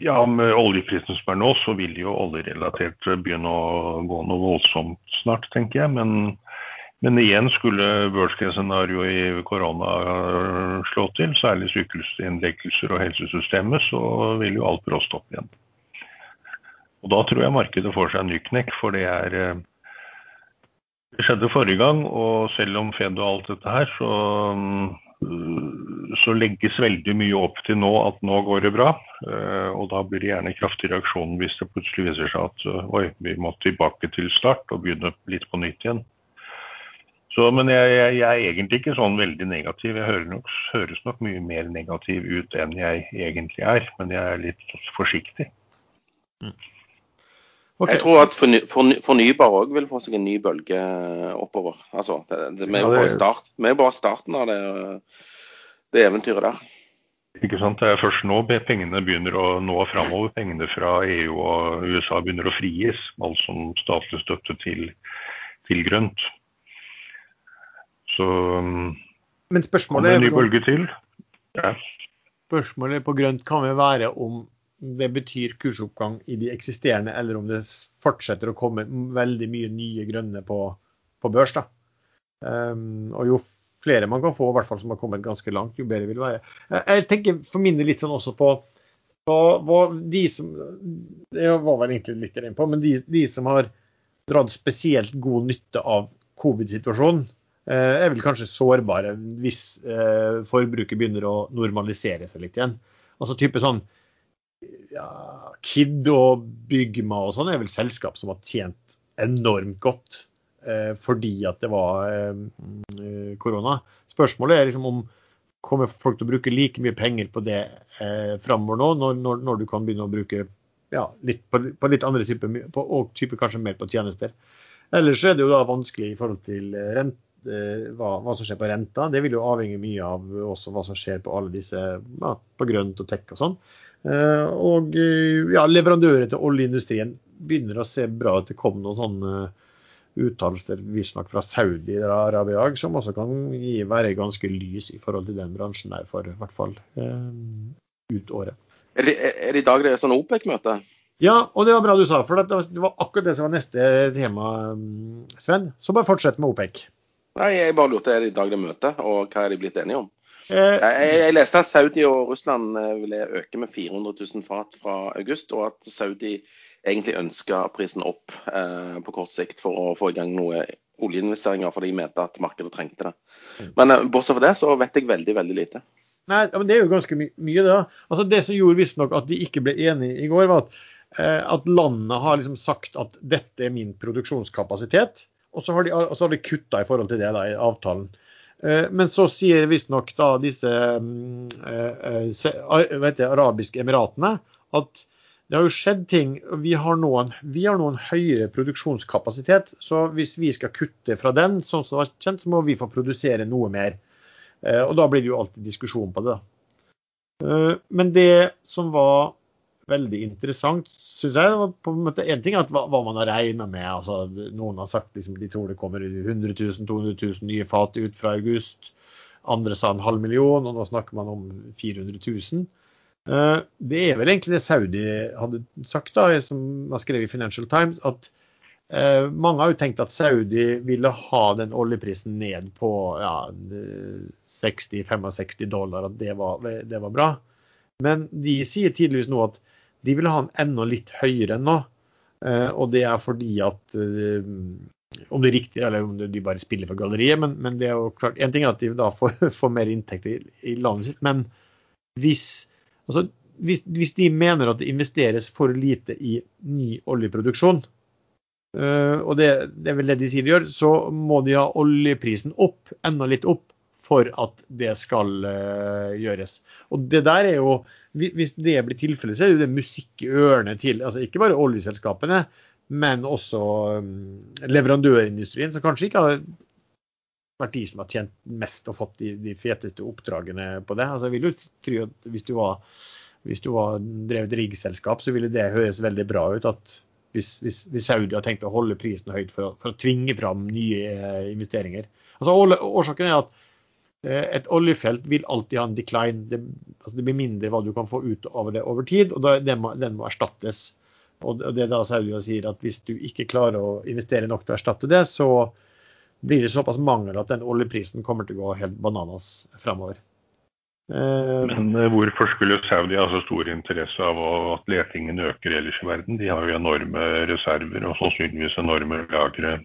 Ja, med oljeprisen som er nå, så vil jo oljerelatert begynne å gå noe voldsomt snart, tenker jeg. Men men igjen skulle worst case-scenarioet i korona slå til, særlig sykehusinnleggelser og helsesystemet, så vil jo alt bråste opp igjen. Og Da tror jeg markedet får seg en ny knekk, for det er eh, Det skjedde forrige gang, og selv om Fed og alt dette her, så, så legges veldig mye opp til nå at nå går det bra. Eh, og da blir det gjerne kraftig reaksjon hvis det plutselig viser seg at oi, vi må tilbake til start og begynne litt på nytt igjen. Så, men jeg, jeg, jeg, er egentlig ikke sånn veldig negativ. Jeg hører nok, høres nok mye mer negativ ut enn jeg egentlig er. Men jeg er litt forsiktig. Mm. Okay. Jeg tror at forny, forny, fornybar òg vil få seg en ny bølge oppover. Altså, det, det, vi, er ja, det... start, vi er bare starten av det, det eventyret der. Ikke sant? Det er først nå pengene begynner å nå framover. Pengene fra EU og USA begynner å frigis, altså statlig støtte til, til grønt. Så Men spørsmålet en ny bølge til. Ja. Spørsmålet på grønt kan vel være om det betyr kursoppgang i de eksisterende, eller om det fortsetter å komme veldig mye nye grønne på, på børs. da. Um, og jo flere man kan få, i hvert fall som har kommet ganske langt, jo bedre vil det være. Jeg tenker for min del litt sånn også på, på, på de som Det var vel egentlig litt inne på, men de, de som har dratt spesielt god nytte av covid-situasjonen, Eh, er vel kanskje sårbare hvis eh, forbruket begynner å normalisere seg litt igjen. Altså type sånn ja, Kid og Bygma og sånn er vel selskap som har tjent enormt godt eh, fordi at det var eh, korona. Spørsmålet er liksom om kommer folk til å bruke like mye penger på det eh, framover nå, når, når, når, du kan begynne å bruke ja, litt på, på, litt andre typer, og type kanskje mer på tjenester. Ellers er det jo da vanskelig i forhold til rente Eh, hva, hva, som skjer på renta. Det vil jo avhenge mye av også hva som skjer på alle disse, ja, på grønt og tech og sånn. Eh, og ja, leverandører til oljeindustrien begynner å se bra ut. Det kom noen sånne uttalelser visstnok fra Saudi-Arabia som også kan gi, være ganske lys i forhold til den bransjen der, for i hvert fall eh, ut året. Er det, er det i dag det er sånn OPEC-møte? Ja, og det var bra du sa, for det var akkurat det som var neste tema, Sven. Så bare fortsett med OPEC. Nei, jeg bare lurte er det i dag det er møte, og hva er de blitt enige om? Eh, Jeg, jeg leste at Saudi og Russland eh, ville øke med 400 000 fat fra august, og at Saudi egentlig ønska prisen opp eh, på kort sikt for å få i gang noe oljeinvesteringer, for de mente at markedet trengte det. Men eh, bortsett fra det så vet jeg veldig, veldig lite. Nei, men Det er jo ganske my mye, det. Altså Det som gjorde visstnok at de ikke ble enige i går, var at, eh, at landet har liksom sagt at dette er min produksjonskapasitet. Og så har de, så de kutta i forhold til det da, i avtalen. Eh, men så sier visstnok da disse mm, eh, eh, vet jeg, arabiske emiratene at det har jo skjedd ting. Vi har noen, vi har noen høyere produksjonskapasitet. Så hvis vi skal kutte fra den, sånn som det var kjent, så må vi få produsere noe mer. Og da blir det jo alltid diskusjon på det. Men det som var veldig interessant, syns jeg, var på en måte en ting at hva, hva man har regna med. altså Noen har sagt liksom, de tror det kommer 100 000-200 000 nye fat ut fra august. Andre sa en halv million, og nå snakker man om 400 000. Eh, Det er vel egentlig det Saudi hadde sagt, da, som var skrevet i Financial Times, at eh, mange har jo tenkt at Saudi ville ha den oljeprisen ned på ja, 60-65 dollar, at det var, det var bra. Men de sier tydeligvis nå at de vil ha den enda litt høyere enn nå. Eh, og det er fordi at eh, Om det er riktig, eller om de bare spiller for galleriet, men, men det er jo klart En ting er at de da får, får mer inntekter i, i landet sitt, men hvis, altså, hvis, hvis de mener at det investeres for lite i ny oljeproduksjon, eh, og det, det er vel det de sier de gjør, så må de ha oljeprisen opp, enda litt opp, for at det skal eh, gjøres. Og det der er jo Hvis det blir tilfellet, så er det musikk i ørene til altså ikke bare oljeselskapene, men også mm, leverandørindustrien, som kanskje ikke har vært de som har tjent mest og fått de, de feteste oppdragene på det. Altså, jeg vil jo tro at hvis du var hvis du var drevet riggselskap, så ville det høres veldig bra ut at hvis, hvis, hvis Saudi har tenkt å holde prisen høyt for, for å tvinge fram nye eh, investeringer. Altså, årsaken er at et oljefelt vil alltid ha en decline. Det, altså, det blir mindre hva du kan få ut av det over tid, og da, den, må, den må erstattes. Og det er da Saudia sier at hvis du ikke klarer å investere nok til å erstatte det, så blir det såpass mangel at den oljeprisen kommer til å gå helt bananas fremover. Eh, Men eh, hvorfor skulle Saudi ha så stor interesse av at letingen øker ellers i verden? De har jo enorme reserver og sannsynligvis enorme lagre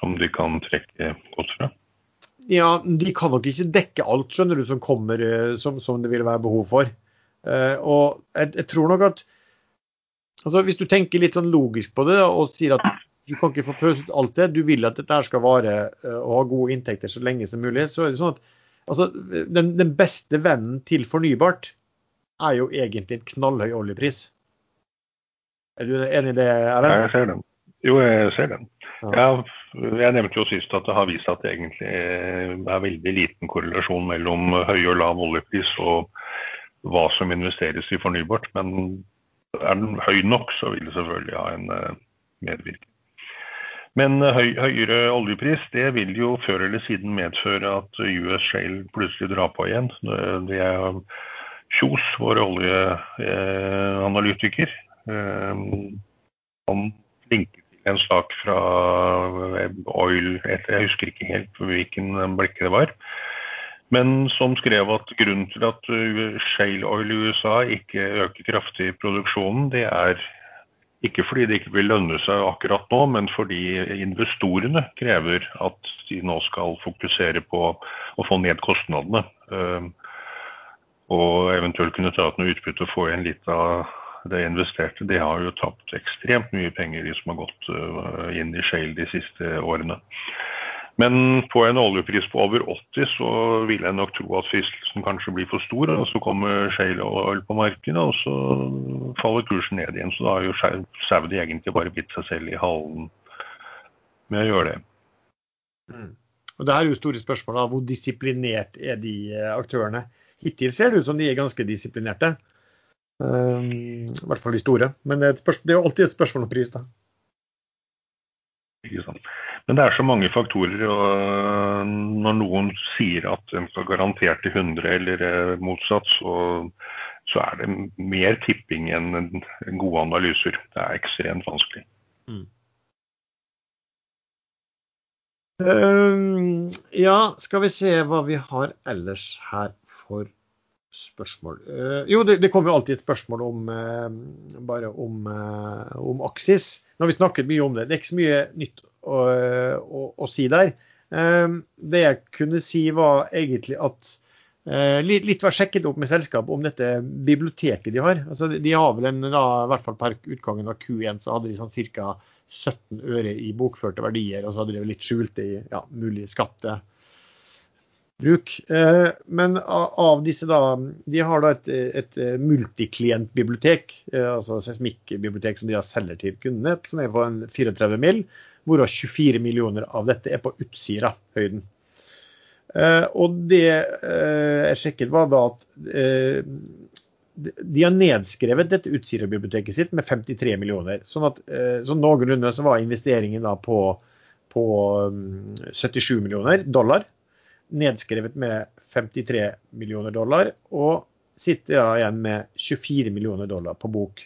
som de kan trekke godt fra. Ja, de kan nok ikke dekke alt, skjønner du, som kommer eh, som, som det vil være behov for. Uh, og jeg, jeg tror nok at altså Hvis du tenker litt sånn logisk på det og sier at du kan ikke få pøset alt det, du vil at dette skal vare uh, og ha gode inntekter så lenge som mulig, så er det sånn at altså, den, den beste vennen til fornybart er jo egentlig en knallhøy oljepris. Er du enig i det, Ja, Erlend? jeg ser den. Jo, jeg ser den. Ja. Ja, jeg nevnte jo sist at det har vist at det egentlig er veldig liten korrelasjon mellom høy og lav oljepris og hva som investeres i fornybart. Men er den høy nok, så vil det selvfølgelig ha en eh, medvirkning. Men eh, høy, høyere oljepris det vil jo før eller siden medføre at US Shale plutselig drar på igjen. Det er Kjos, vår oljeanalytiker. Han linker en sak fra Oil Jeg husker ikke helt hvilken blekke det var. Men som skrev at grunnen til at uh, shale oil i USA ikke øker kraftig i produksjonen, det er ikke fordi det ikke vil lønne seg akkurat nå, men fordi investorene krever at de nå skal fokusere på å få ned kostnadene. Og eventuelt kunne ta ut noe utbytte og få igjen litt av det investerte. De har jo tapt ekstremt mye penger, de som har gått uh, inn i shale de siste årene. Men på en oljepris på over 80 så vil jeg nok tro at fristelsen kanskje blir for stor. og Så kommer shale oil på markedet, og så faller kursen ned igjen. Så da har jo Saudi egentlig bare bitt seg selv i halen med å gjøre det. Mm. Og Det her er jo store spørsmål. da, Hvor disiplinert er de eh, aktørene? Hittil ser det ut som de er ganske disiplinerte. Um, I hvert fall de store. Men det er, et spørsmål, det er jo alltid et spørsmål om pris, da. Ikke sant? Men det er så mange faktorer. og Når noen sier at den skal garantert til 100 eller eh, motsatt, så, så er det mer tipping enn gode analyser. Det er ekstremt vanskelig. Mm. Um, ja, skal vi se hva vi har ellers her for spørsmål. Uh, jo, det, det, kommer jo alltid et spørsmål om uh, bare om, om Aksis. Nå har vi snakket mye om det. Det er ikke så mye nytt å, å, å si der. det jeg kunne si var egentlig at litt, litt var sjekket opp med selskapet om dette biblioteket de har. Altså, de har vel en, da, i hvert fall per utgangen av Q1 så hadde de sånn ca. 17 øre i bokførte verdier, og så hadde de litt skjulte i ja, mulig skattebruk. Eh, men av disse da, De har da et, et multiklientbibliotek, eh, altså seismikkbibliotek som de har selger til kundene, som er på en 34 mil, hvorav 24 millioner av dette er på Utsira-høyden. Eh, og det jeg sjekket, var da at de har nedskrevet dette Utsira-biblioteket sitt med 53 millioner. Sånn at eh, så noenlunde så var investeringen da på, på 77 mm, millioner dollar. Nedskrevet med 53 millioner dollar. Og sitter da igjen med 24 millioner dollar på bok.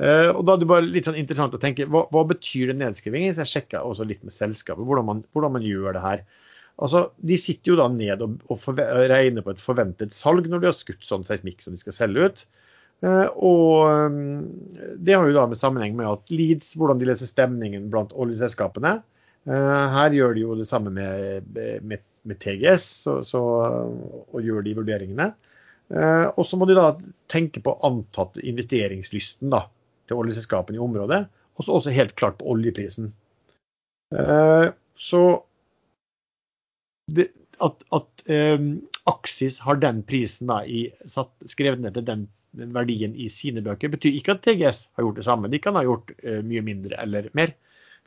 Uh, og da er det bare litt sånn interessant å tenke, Hva, hva betyr det nedskrivingen? Så jeg sjekka også litt med selskapet hvordan man, hvordan man gjør det her. Altså, De sitter jo da ned og, og regner på et forventet salg når de har skutt sånn seismikk som de skal selge ut. Uh, og um, Det har jo da med sammenheng med at Leeds, hvordan de leser stemningen blant oljeselskapene. Uh, her gjør de jo det samme med, med, med TGS så, så, og gjør de vurderingene. Uh, og så må de da tenke på antatt investeringslysten da, til oljeselskapene i området. Og så også helt klart på oljeprisen. så at, at um, Aksis har den prisen da, i, satt, skrevet ned til den, verdien i sine bøker, betyr ikke at TGS har gjort det samme. De kan ha gjort uh, mye mindre eller mer,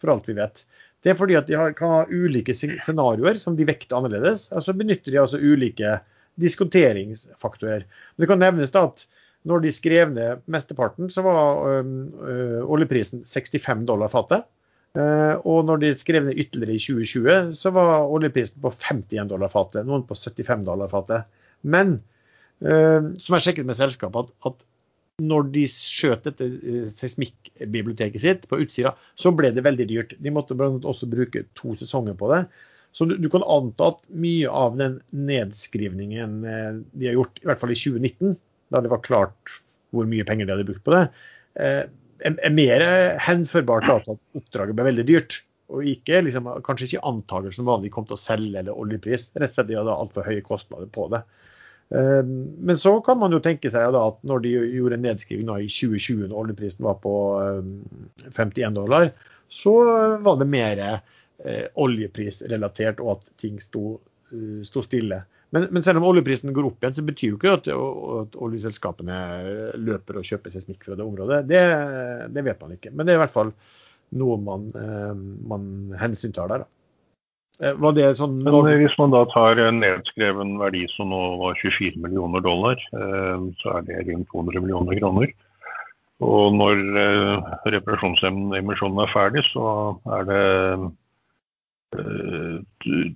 for alt vi vet. Det er fordi at de har, kan ha ulike scenarioer som de vekter annerledes. og så benytter de altså ulike diskonteringsfaktorer. Det kan nevnes da at når de skrev ned mesteparten, så var um, uh, oljeprisen 65 dollar fatet. Uh, og når de skrev ned ytterligere i 2020, så var oljeprisen på 51 dollar fatet, noen på 75 dollar fatet. Men uh, som jeg sjekket med selskapet, at, at når de skjøt dette eh, seismikkbiblioteket sitt på utsida, så ble det veldig dyrt. De måtte også bruke to sesonger på det. Så du, du, kan anta at mye av den nedskrivningen de har gjort, i hvert fall i 2019, da det var klart hvor mye penger de hadde brukt på det, er mer henførbart til at oppdraget ble veldig dyrt. Og ikke, liksom, kanskje ikke antakelsen hva de kom til å selge eller oljepris. Rett og slett de hadde altfor høye kostnader på det. Eh, men så kan man jo tenke seg at når de gjorde en nedskriving i 2020, når oljeprisen var på 51 eh, dollar, så var det mer eh, oljeprisrelatert og at ting sto, sto stille. Men, men, selv om oljeprisen går opp igjen, så betyr jo ikke at, at oljeselskapene løper og kjøper seismikk fra det området. Det, det, vet man ikke. Men det er i hvert fall noe man, eh, man hensyntar der. Da. Eh, var det sånn Men Hvis man da tar en nedskreven verdi som nå var 24 millioner dollar, eh, så er det rundt 200 millioner kroner. Og når reparasjonsemisjonen er ferdig, så er det Eh,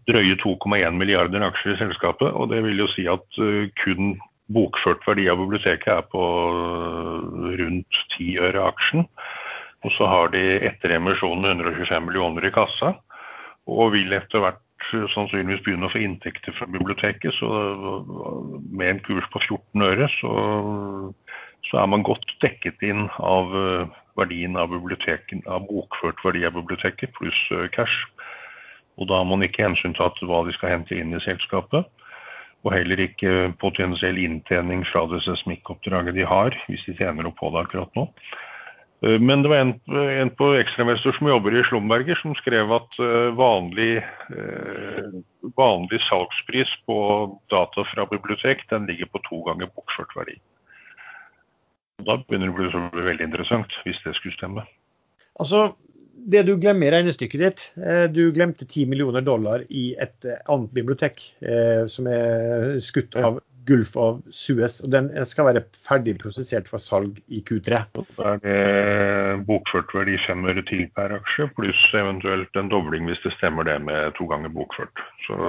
drøye 2,1 milliarder aksjer i selskapet. og Det vil jo si at eh, kun bokført verdi av biblioteket er på eh, rundt 10 øre aksjen. Og så har de etter emisjonen 125 millioner i kassa, og vil etter hvert sannsynligvis begynne å få inntekter fra biblioteket. Så med en kurs på 14 øre, så, så er man godt dekket inn av verdien av, av bokført verdi av biblioteket pluss cash. Og da har man ikke hensyntatt hva de skal hente inn i selskapet. Og heller ikke potensiell inntjening fra det seismikkoppdraget de har, hvis de tjener opp på det akkurat nå. Eh, men det var en, en på ekstrainvestor som jobber i Slumberger, som skrev at eh, vanlig, eh, vanlig, salgspris på data fra bibliotek den ligger på to ganger bokført verdi. Da begynner det å bli veldig interessant, hvis det skulle stemme. Altså, det du glemmer i regnestykket ditt Du glemte 10 millioner dollar i et annet bibliotek som er skutt av Gulf of Suez. og Den skal være ferdig prosessert for salg i Q3. Da er det bokført verdi fem øre til per aksje, pluss eventuelt en dobling hvis det stemmer det med to ganger bokført. Så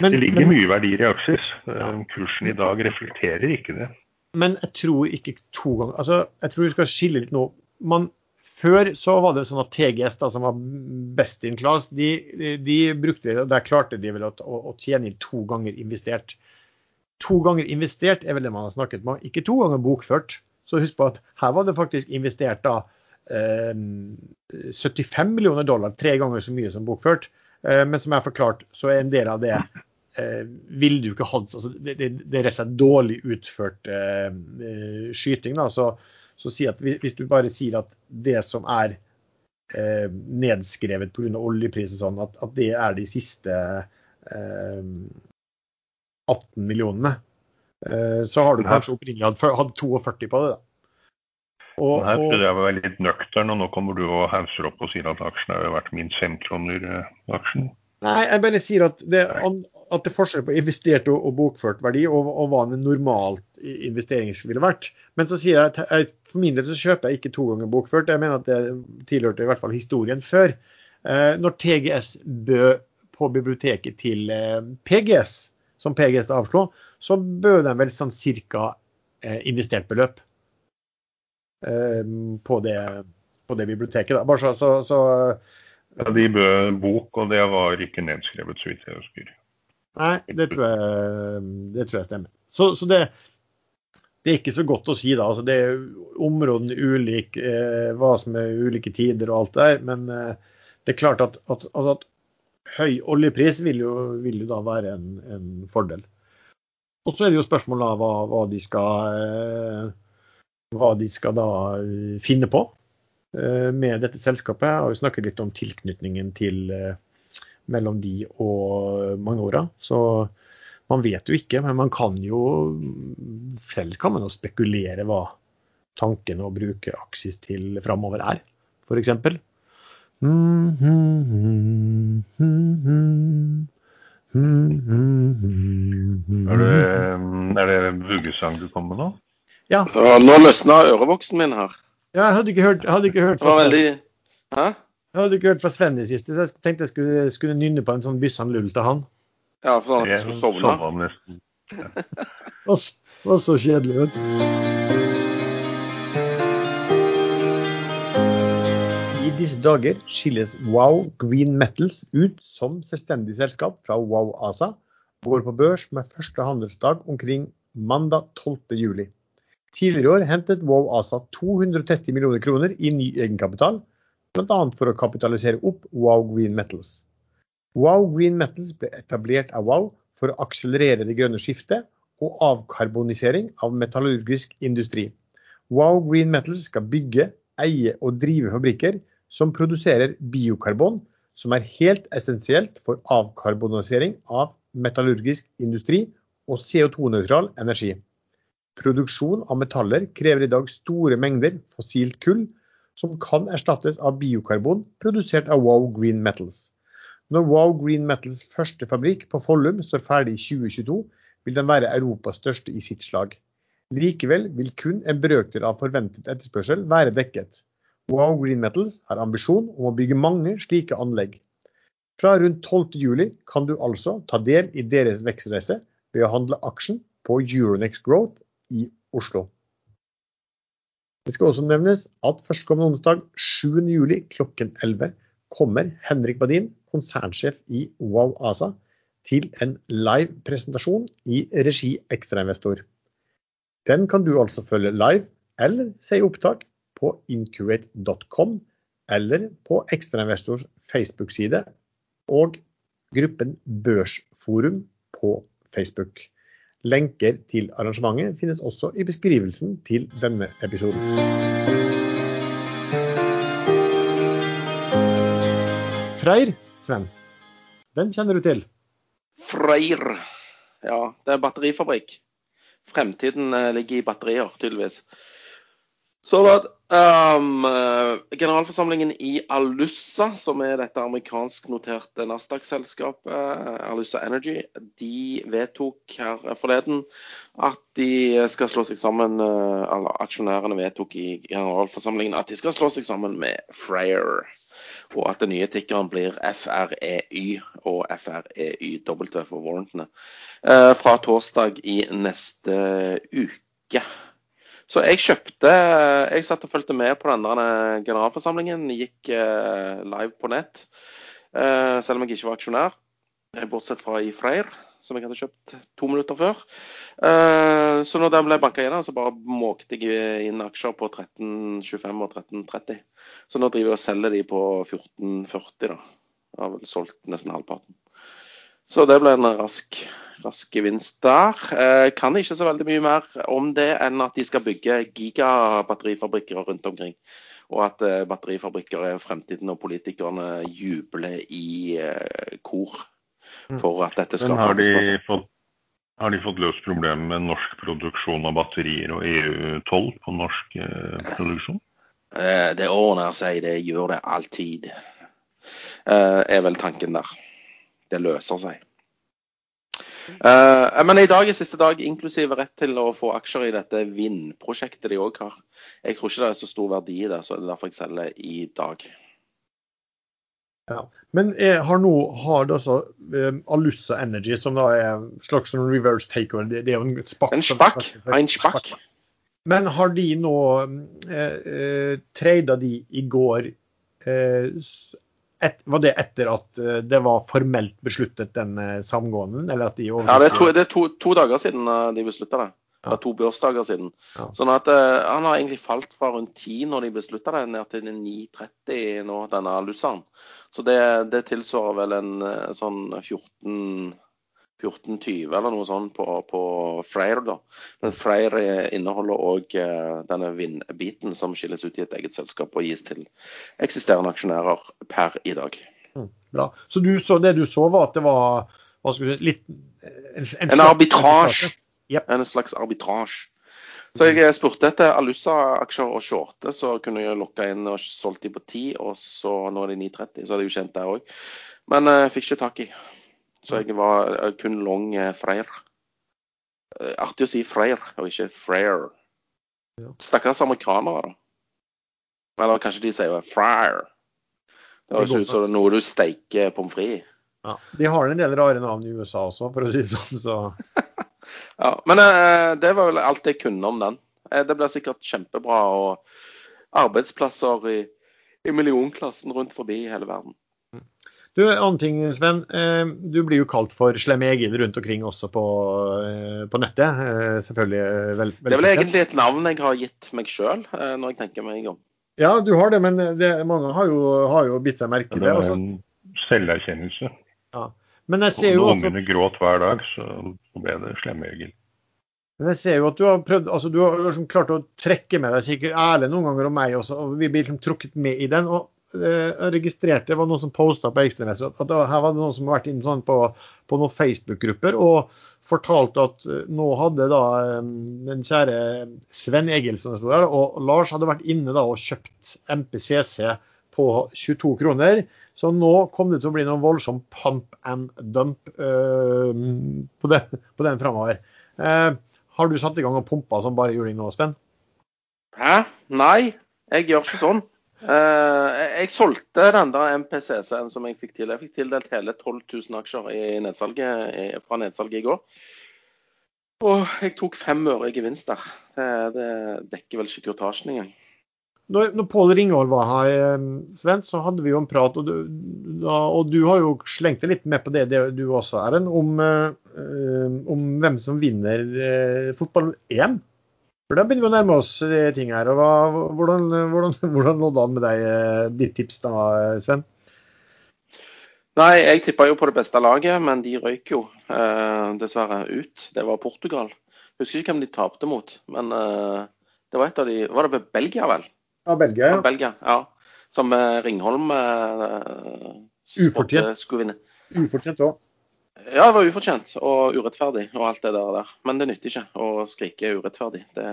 Men, det ligger men, mye verdier i Aksis. Ja. Kursen i dag reflekterer ikke det. men jeg tror ikke to ganger altså, Jeg tror vi skal skille litt nå. Man, før så var det sånn at TGS, da, som var best in class, de, de, brukte og Der klarte de vel å, å, å tjene inn to ganger investert. To ganger investert er vel det man har snakket om, ikke to ganger bokført. Så husk på at her var det faktisk investert da eh, 75 millioner dollar, tre ganger så mye som bokført. Eh, men som jeg har forklart, så er en del av det eh, vil du ikke hatt altså det, er rett og slett dårlig utført eh, eh, skyting. Da. Så, så si at hvis du bare sier at det som er eh, nedskrevet pga. oljepris og sånn, at, at det er de siste eh, 18 millionene, eh, så har du kanskje opprinnelig hatt hatt 42 på det. da. Og, her trodde jeg var litt nøktern, og nå kommer du og hauser opp og sier at aksjen har vært minst fem kroner. eh, aksjen. Nei, jeg bare sier at det, at det er forskjell på investert og, og bokført verdi, og, og hva en normalt i- investering ville vært. Men så sier jeg at jeg, for min del så kjøper jeg ikke to ganger bokført. Jeg mener at det tilhørte i hvert fall historien før. Eh, når TGS bød på biblioteket til eh, PGS, som PGS da avslo, så bød de vel sånn cirka eh, investert beløp eh, på, det, på det biblioteket. Da. Bare så, så, så Ja, de bød bok, og det var ikke nedskrevet, så vidt jeg husker. Nei, det tror jeg, det tror jeg stemmer. Så, så det, det er ikke så godt å si, da. Altså, det er områdene ulik, eh, hva som er ulike tider og alt der. Men eh, det er klart at, at, at høy oljepris vil jo, vil jo da være en, en fordel. Og så er det jo spørsmålet da hva, hva, de skal, eh, hva de skal da eh, finne på eh, med dette selskapet. Jeg har jo snakket litt om tilknytningen til mellom de og Magnora. Så man vet jo ikke, men man kan jo selv kan man jo spekulere hva tanken å bruke Aksis til framover er, f.eks. Er det, er det vuggesang du kommer med nå? Ja, nå løsna ørevoksen min her. ja, jeg hadde ikke hørt, hadde ikke hørt fra Sven, veldig Hæ? jeg hadde ikke hørt fra Sven i siste, så jeg tenkte jeg skulle, skulle nynne på en sånn Byssan Lull til han. Ja, for sånn at jeg Jeg skulle sovne. det var så kjedelig, vet du. I disse dager skilles Wow Green Metals ut som selvstendig selskap fra Wow ASA, går på børs med første handelsdag omkring mandag 12. juli. Tidligere i år hentet Wow ASA 230 millioner kroner i ny egenkapital, bl.a. for å kapitalisere opp Wow Green Metals. Wow Green Metals ble etablert av Wow for å akselerere det grønne skiftet og avkarbonisering av metallurgisk industri. Wow Green Metals skal bygge, eie og drive fabrikker som produserer biokarbon, som er helt essensielt for avkarbonisering av metallurgisk industri og CO2-nøytral energi. Produksjon av metaller krever i dag store mengder fossilt kull, som kan erstattes av biokarbon produsert av Wow Green Metals. Når Wow Green Metals første fabrikk på Follum står ferdig i 2022, vil den være Europas største i sitt slag. Likevel vil kun en brøkdel av forventet etterspørsel være dekket. Wow Green Metals har ambisjon om å bygge mange slike anlegg. Fra rundt 12.07 kan du altså ta del i deres vekstreise ved å handle aksjen på Euronext Growth i Oslo. Det skal også nevnes at førstkommende onsdag 7.07 klokken 11 kommer Henrik Badin, konsernsjef i Wow ASA, til en live presentasjon i regi Ekstrainvestor. Den kan du altså følge live eller se i opptak på incurate.com eller på Ekstrainvestors Facebook-side og gruppen Børsforum på Facebook. Lenker til arrangementet finnes også i beskrivelsen til denne episoden. Freyr, Sven. Den kjenner du til? Freyr. Ja, det er batterifabrikk. Fremtiden eh, ligger i batterier, tydeligvis. Så da, um, Generalforsamlingen i Alussa, som er dette amerikansk noterte Nasdaq-selskapet, Alussa Energy, de vedtok her forleden at de skal slå seg sammen Eller aksjonærene vedtok i generalforsamlingen at de skal slå seg sammen med Freyr. Og at den nye tikkeren blir FREY og FREYW for warrantene. Fra torsdag i neste uke. Så jeg kjøpte Jeg satt og fulgte med på denne generalforsamlingen. Gikk live på nett. Selv om jeg ikke var aksjonær. Bortsett fra i Freyr, som jeg hadde kjøpt to minutter før. Så når den ble banka gjennom, så bare måkte jeg inn aksjer på 13,25 og 13,30. Så nå driver jeg og selger de på 14,40, da. Jeg har vel solgt nesten halvparten. Så det ble en rask, rask gevinst der. Jeg kan ikke så veldig mye mer om det enn at de skal bygge gigabatterifabrikker rundt omkring. Og at batterifabrikker er fremtiden, og politikerne jubler i kor for at dette skal har de, fått, har de fått løst problemet med norsk produksjon av batterier og EU-12 på norsk eh, produksjon? Det ordner seg, det gjør det alltid. Er vel tanken der. Det løser seg. Uh, men i dag er siste dag, inklusive rett til å få aksjer i dette vindprosjektet de òg har. Jeg tror ikke det er så stor verdi i det, så det er derfor jeg selger i dag. Ja. Men har nå har det altså um, Alussa Energy, som da er slags reverse takeover, det, det er jo en spakk? En spakk. En spakk. Men har de nå eh, eh, trada de i går eh, et, var det etter at det var formelt besluttet den samgåenden? Eller at de ja, det er, to, det er to, to dager siden de beslutta det. Det er to børsdager siden. Ja. Sånn at Han har egentlig falt fra rundt 10 når de beslutta det, ned til 9,30 nå, denne lusseren. Så det, det tilsvarer vel en sånn 14 1420 eller noe sånt på, på Freyr. da. Men Freyr inneholder òg uh, denne vindbiten som skilles ut i et eget selskap og gis til eksisterende aksjonærer per i dag. Mm, bra. Så du så, det du så var at det var du, litt En, en, en arbitrasje. Yep. En slags arbitrasje. Så jeg spurte etter Alussa-aksjer og shorte, så kunne jeg lokka inn og solgt de på 10, og så nå er de 9,30. Så hadde jeg jo kjent der òg. Men jeg fikk ikke tak i. Så jeg var uh, kun long uh, Freyr. Uh, artig å si Freyr, og ikke Freyr. Ja. Stakkars amerikanere, da. Eller kanskje de sier Fryer. Det høres ut som noe du steiker pommes frites. Ja. De har en del rare navn i USA også, for å si det sånn. Så. Ja, men eh, det var vel alt jeg kunne om den. Eh, det blir sikkert kjempebra og arbeidsplasser i, i millionklassen rundt forbi i hele verden. Du, annen ting, Sven. Eh, du blir jo kalt for Slem Egil rundt omkring også på, eh, på nettet. Eh, selvfølgelig. Vel, det er vel egentlig et navn jeg har gitt meg sjøl, når jeg tenker meg om. Ja, du har det, men det, mange har jo, har jo bitt seg merke i Det det. er Altså. en selverkjennelse. Ja. Men jeg ser jo også ungene gråt hver dag, så ble det slemme Egil. Men jeg ser jo at du har prøvd, altså du har liksom klart å trekke med deg sikkert Erlend noen ganger og meg også, og vi blir liksom trukket med i den. og Jeg registrerte det var noen som posta på Ekstremester at, her var det noen som har vært inne sånn på, på noen Facebook-grupper og fortalte at eh, nå hadde da eh, den kjære Sven Egil som sto der, og Lars hadde vært inne da og kjøpt MPCC på 22 kroner. Så nå kom det til å bli noen voldsom pump and dump uh, på, den, på den framover. Uh, har du satt i gang og pumpa som bare juling nå, Sven? Hæ? Nei, jeg gjør ikke sånn. Eh, jeg, solgte den der MPCC-en som jeg fikk til. Jeg fikk tildelt hele 12 000 aksjer nedsalget, fra nedsalget i går. Og jeg tok fem øre i gevinst der. Det, dekker vel ikke kurtasjen engang. Når, når Pål Ringvold var her, eh, Sven, så hadde vi jo en prat, og du, og du har jo slengt deg litt med på det, det du også, Erlend, om, eh, om hvem som vinner fotball-EM. For Da begynner vi å nærme oss eh, ting her. og hva, hvordan, hvordan, hvordan lå det an med deg, eh, ditt tips da, Sven? Nei, jeg tippa jo på det beste laget, men de røyk jo eh, dessverre ut. Det var Portugal. Jeg Husker ikke hvem de tapte mot, men eh, det var et av de Var det Belgia, vel? Ja, Belgia, Ja. Belgia, ja. Som eh, Ringholm eh, Ufortjent. skulle vinne. Ufortjent òg. Ja, det var ufortjent og urettferdig og alt det der. der. Men det nytter ikke å skrike urettferdig. Det,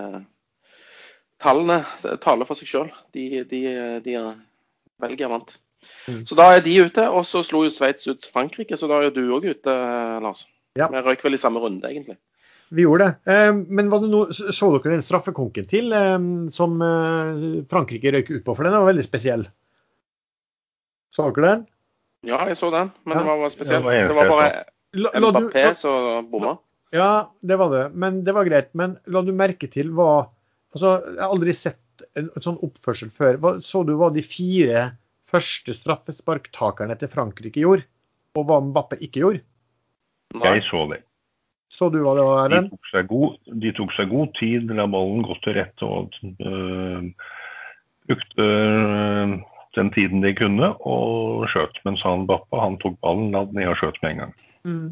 tallene taler for seg sjøl. De, de, de, Belgia vant. Mm. Så da er de ute. Og så slo jo Sveits ut Frankrike, så da er du òg ute, Lars. Ja. Vi røyk vel i samme runde, egentlig. Vi gjorde det. Eh, Men var det noe, så dere den straffekonken til eh, som eh, Frankrike røyk ut på? For den var veldig spesiell. Så dere den? Ja, jeg så den, men Ja. det var bare spesielt. Det var Det var bare Mbappé som bomma. ja, det var det. Men det var greit. Men la du merke til hva altså, Jeg har aldri sett en, en sånn oppførsel før. Hva, så du hva de fire første straffesparktakerne til Frankrike gjorde? Og hva Mbappé ikke gjorde? Nei. Jeg så det. Så du hva det var, Erlend? De, de tok seg god tid, la ballen gå til rette og øh, brukte øh, den tiden de kunne og skjøt. Mens han Bappa han tok ballen, la den ned og skjøt med en gang. Mm.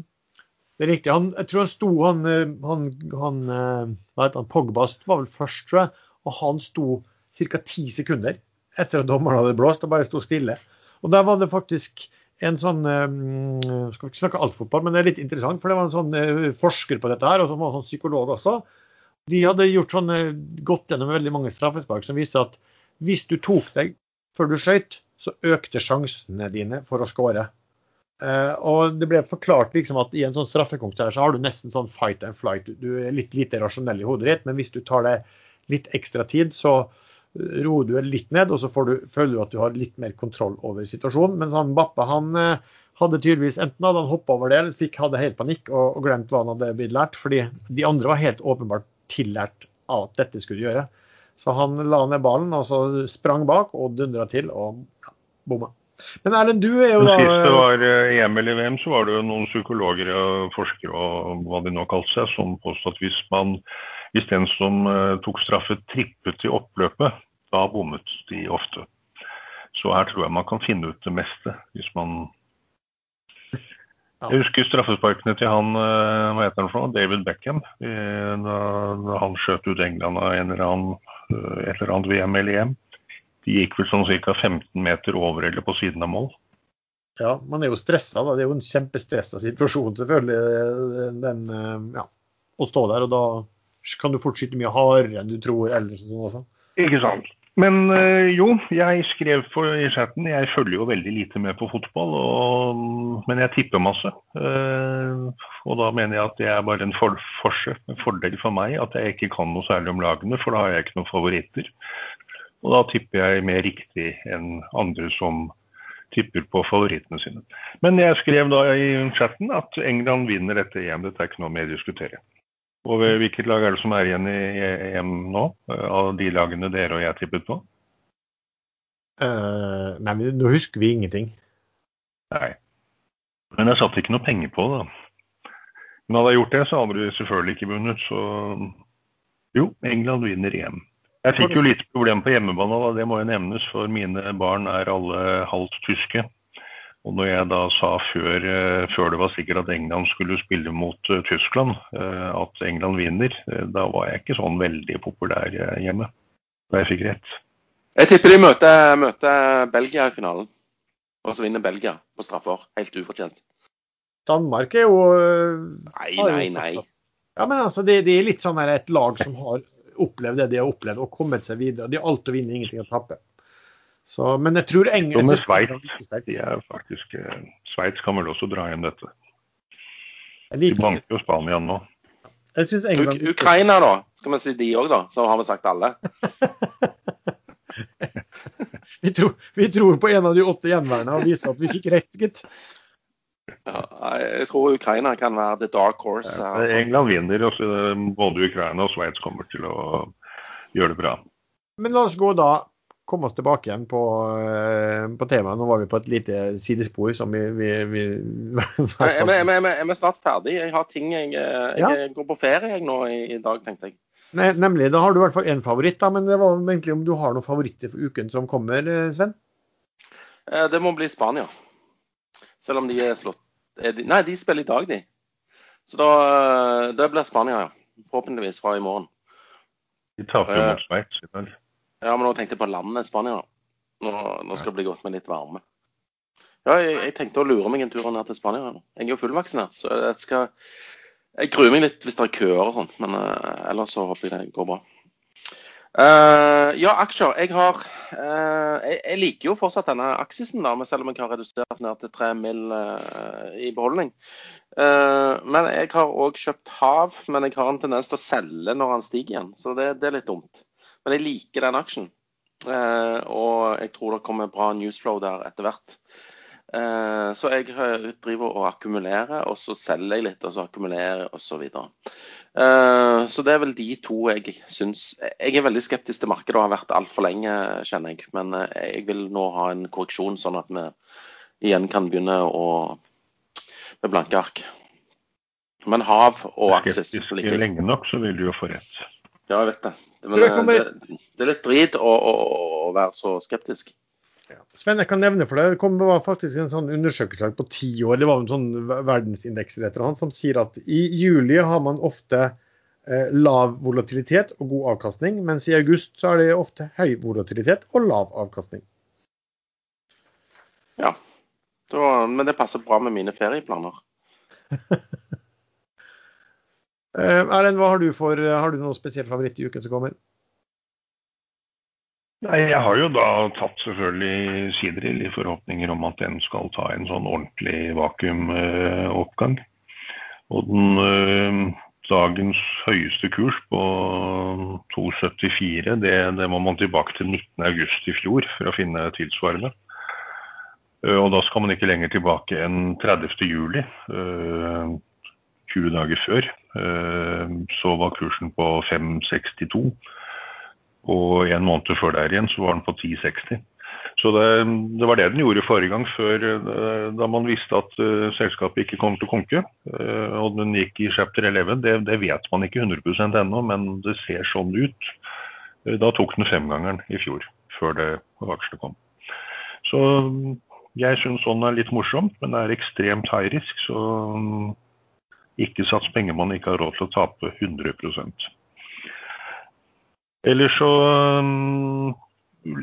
Det er riktig. Han, jeg tror han sto han, eh, han, han, eh, han Pogbast var vel først, tror jeg. Og han sto ca. ti sekunder etter at dommeren hadde blåst og bare sto stille. Og der var det faktisk en sånn jeg Skal ikke snakke alt fotball, men det er litt interessant. For det var en sånn eh, forsker på dette her, og som var en sånn psykolog også. De hadde gjort sånn, eh, gått gjennom veldig mange straffespark som viser at hvis du tok deg før du skøyt, så økte sjansene dine for å skåre. Eh, og det ble forklart liksom at i en sånn straffekonk der så har du nesten sånn fight and flight. Du- er litt lite rasjonell i hodet ditt, men hvis du tar deg litt ekstra tid, så eh, roer du litt ned, og så du, føler du at du har litt mer kontroll over situasjonen. Mens han Bappe han eh, hadde tydeligvis enten hadde han hoppa over det, eller fikk, hadde helt panikk og, og glemt hva han hadde blitt lært. Fordi de andre var helt åpenbart tillært av at dette skulle gjøre. Så han la ned ballen og så sprang bak og dundra til og ja, bomma. Men Erlend, du er jo da sist det var eh, EM eller VM, så var det jo noen psykologer og forskere og hva de nå kalte seg, som påstod at hvis, man, hvis den som eh, tok straffe, trippet i oppløpet, da bommet de ofte. Så her tror jeg man kan finne ut det meste. hvis man... Jeg husker straffesparkene til han eh, hva heter han for noe? David Beckham. eh, Da, han skjøt ut England av en eller annen, eh, et eller annet VM eller EM. De gikk vel sånn ca. 15 meter over eller på siden av mål. Ja, man er jo stressa. da. Det er jo en kjempestressa situasjon, selvfølgelig. Den, ja, å stå der. Og da kan du fort skyte mye hardere enn du tror ellers. sånn. Ikke sant. Men øh, jo, jeg skrev på i chatten Jeg følger jo veldig lite med på fotball, og, men jeg tipper masse. Eh, og da mener jeg at det er bare en for, forse, en fordel for meg at jeg ikke kan noe særlig om lagene, for da har jeg ikke noen favoritter. Og da tipper jeg mer riktig enn andre som tipper på favorittene sine. Men jeg skrev da i chatten at England vinner dette EM. Dette er ikke noe mer å diskutere. Og hvilket lag er det som er igjen i EM nå, eh, av de lagene dere og jeg tippet på? Uh, nei, men nå husker vi ingenting. Nei. Men jeg satte ikke noe penger på det. Men hadde jeg gjort det, så hadde de selvfølgelig ikke vunnet. Så jo, England vinner EM. Jeg fikk jo litt problem på hjemmebane, da, det må jo nevnes, for mine barn er alle halvt tyske. Og når jeg da sa før, eh, før det var sikkert at England skulle spille mot eh, Tyskland, eh, at England vinner, da var jeg ikke sånn veldig populær hjemme. Da jeg fikk rett. Jeg tipper de møter, møter Belgia i finalen. Og så vinner Belgia på straffer. Helt ufortjent. Danmark er jo Nei, nei, nei. Ja, men altså, det, det er litt sånn et lag som har opplevd det de har opplevd, og kommet seg videre. De har alt å vinne, ingenting å tape. Så, men jeg tror England med Sveits, de er faktisk eh, Sveits kan vel også dra igjen dette. De banker jo Spania nå. Jeg synes Uk England Ukraina, da? Skal vi si de òg, da? Så har vi sagt alle. Vi tror, vi tror på en av de åtte gjenværende og viser at vi fikk rett, gitt. Ja, jeg tror Ukraina kan være the dark horse. altså. England vinner, også. eh, både Ukraina og Sveits kommer til å gjøre det bra. Men la oss gå da komme oss tilbake igjen på, eh, på temaet. Nå var vi på et lite sidespor som vi, vi, vi vi- er snart ferdig? Jeg har ting jeg, jeg Ja. går på ferie jeg nå i, i dag, tenkte jeg. Nei, nemlig. Da har du i hvert fall én favoritt, da. Men det var egentlig om du har noen favoritter for uken som kommer, eh, Sven? Eh, Det må bli Spania. Selv om de er slått er de, Nei, de spiller i dag, de. Så da eh, det blir Spania, ja. Forhåpentligvis fra i morgen. De taper jo Eh. mot Sveits. i dag. Ja, men nå tenkte jeg på landet Spania. Nå, nå skal det bli godt med litt varme. Ja, jeg, jeg tenkte å lure meg en tur ned til Spania. Jeg er jo fullvaksinert, så jeg skal Jeg gruer meg litt hvis det er køer og sånn, men uh, ellers så håper jeg det går bra. Uh, ja, aksjer. Jeg har uh, jeg, jeg liker jo fortsatt denne aksisen, da, selv om jeg har redusert ned til 3 mill. Uh, i beholdning. Eh, men jeg har òg kjøpt Hav, men jeg har en tendens til å selge når han stiger igjen. Så det, det er litt dumt. Men jeg liker den aksjen. Eh, og jeg tror det kommer bra newsflow der etter hvert. Eh, så jeg eh, driver og akkumulerer, og så selger jeg litt, og så akkumulerer, osv. Uh, så det er vel de to jeg syns Jeg er veldig skeptisk til markedet og har vært altfor lenge, kjenner jeg. Men eh, jeg vil nå ha en korreksjon, sånn at vi igjen kan begynne å med blanke ark. Men hav og aksis Skeptisk liker jeg. lenge nok, så vil du jo få rett. Ja, jeg vet det. Men det eh, det, det er litt drit å, å, å være så skeptisk. Sven, jeg kan nevne for deg, det kom var faktisk en sånn undersøkelse på ti år, det var en sånn verdensindeks eller et eller annet, som sier at i juli har man ofte eh, lav volatilitet og god avkastning, mens i august så er det ofte høy volatilitet og lav avkastning. Ja. Da, men det passer bra med mine ferieplaner. Eh, Erlend, hva har du for, har du noe spesiell favoritt i uken som kommer? Nei, Jeg har jo da tatt selvfølgelig Sidril i forhåpninger om at den skal ta en sånn ordentlig vakuumoppgang. Og den øh, dagens høyeste kurs på 2,74, det, det må man tilbake til 19.8 i fjor for å finne tilsvarende. Og da skal man ikke lenger tilbake enn 30.07, øh, 20 dager før. Øh, Så var kursen på 5,62. Og en måned før der igjen så var den på 10,60. Så det, det var det den gjorde forrige gang, før, eh, da man visste at eh, selskapet ikke kom til å konke. Eh, og den gikk i chapter 11. Det, det vet man ikke 100% ennå, men det ser sånn ut. Eh, Da tok den femgangeren i fjor, før det aksjene kom. Så jeg syns sånn er litt morsomt, men det er ekstremt high risk. Så ikke sats penger man ikke har råd til å tape 100% Ellers så um,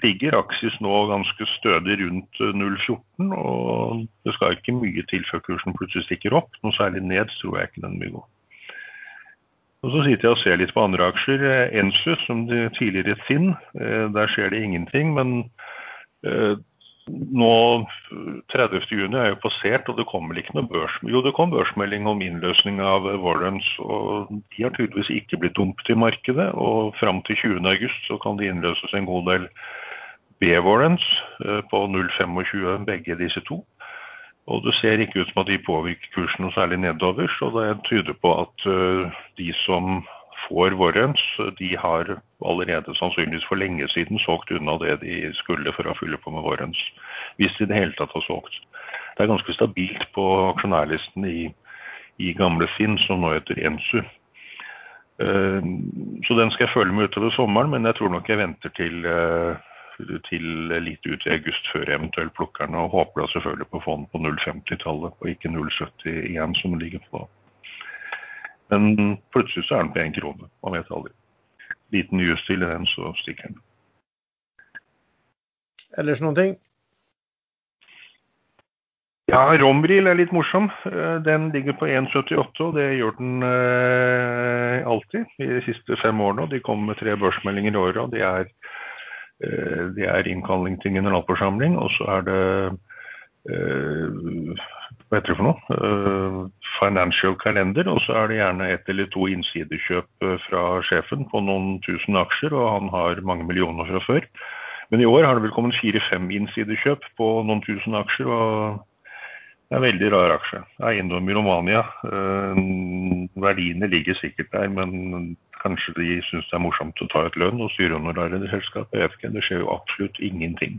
ligger Aksis nå ganske stødig rundt uh, 0,14, og det skal ikke mye til før kursen plutselig stikker opp. Noe særlig ned tror jeg ikke den vil gå. Og Så sitter jeg og ser litt på andre aksjer. Eh, Ensus, som tidligere Finn, eh, der skjer det ingenting. Men eh, nå 30. juni er jo passert, og det kommer ikke noe børs... Jo, det kom børsmelding om innløsning av warrants, og de har tydeligvis ikke blitt dumpet i markedet. Og fram til 20. august så kan det innløses en god del B-warrants eh, på 0,25 begge disse to. Og det ser ikke ut som at de påvirker kursen noe særlig nedover, så det tyder på at eh, de som får warrants, de har allerede sannsynligvis for lenge siden solgt unna det de skulle for å fylle på med warrants. Hvis de i det hele tatt har solgt. Det er ganske stabilt på aksjonærlisten i, i gamle Finn, som nå heter Ensu. Eh, Så den skal jeg følge med utover sommeren, men jeg tror nok jeg venter til, eh, til litt ut i august før jeg eventuelt plukker den. Og håper da selvfølgelig på den på 0,50-tallet, og ikke 0,70 igjen som ligger på. Men plutselig så er den på én krone. Man vet aldri. Liten nyhetstil i den, så stikker den. Ellers noen ting? Ja, Rombril er litt morsom. Eh, Den ligger på 1,78, og det gjør den eh, alltid i de siste fem årene. og De kommer med tre børsmeldinger i året. og Det er, eh, de er innkalling til generalforsamling, og så er det eh, hva heter det for noe? Eh, financial kalender, og så er det gjerne ett eller to innsidekjøp eh, fra sjefen på noen tusen aksjer, og han har mange millioner fra før. Men i år har det vel kommet fire-fem innsidekjøp på noen tusen aksjer. og det er en veldig rar aksje. Eiendom i Romania. Eh, verdiene ligger sikkert der, men kanskje de syns det er morsomt å ta ut lønn og styrehonorarer i selskapet. Vet ikke, Det skjer jo absolutt ingenting.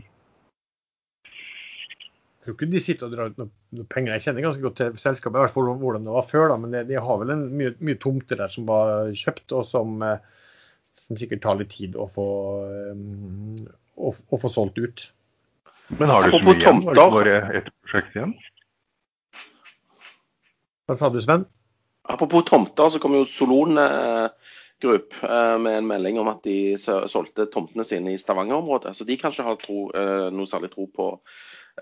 Tror ikke de sitter og drar ut noe, noe penger. Jeg kjenner ganske godt til selskapet, i hvert fall hvordan det var før. da, Men de, de har vel en, mye, mye tomter der som var kjøpt, og som, eh, som sikkert tar litt tid å få, um, å, å få solgt ut. Men har du så mye igjen? Har du bare ett prosjekt igjen? Hva sa du, Sven? Apropos tomter, så kom jo Solon eh, Group eh, med en melding om at de solgte tomtene sine i Stavanger-området. Så de kan ikke ha tro, eh, noe særlig tro på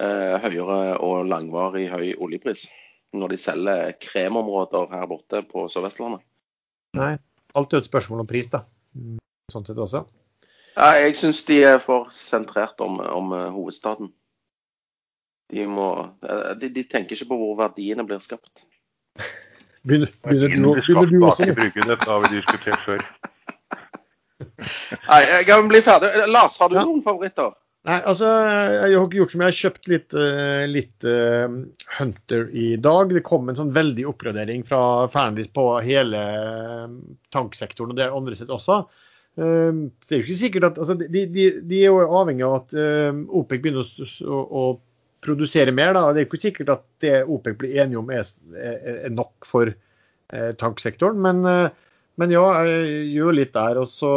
høyere og langvarig høy oljepris når de selger kremområder her borte på Sør-Vestlandet. Nei. Alt er jo et spørsmål om pris, da. Mm, Sånn sett også. Ja, jeg syns de er for sentrert om, om eh, hovedstaden. De, må, eh, de, de tenker ikke på hvor verdiene blir skapt. Begynner, begynner, du, begynner du også bryggen, dette har vi diskutert før. Nei, jeg kan bli ferdig. Lars, har du Ja. noen favoritter? Nei, altså, jeg har ikke gjort som jeg har kjøpt litt, eh, litt uh, Hunter i dag. Det kom en sånn veldig oppgradering fra Fearnleys på hele eh, tanksektoren, og det er andre sett også. Uh, det er jo ikke sikkert at altså, de, de, de er jo avhengig av at uh, OPEC begynner å, å, produsere mer. Da. Det er jo ikke sikkert at det OPEC blir enige om er, er, er nok for tanksektoren. Men, men ja, jeg gjør litt der. Og så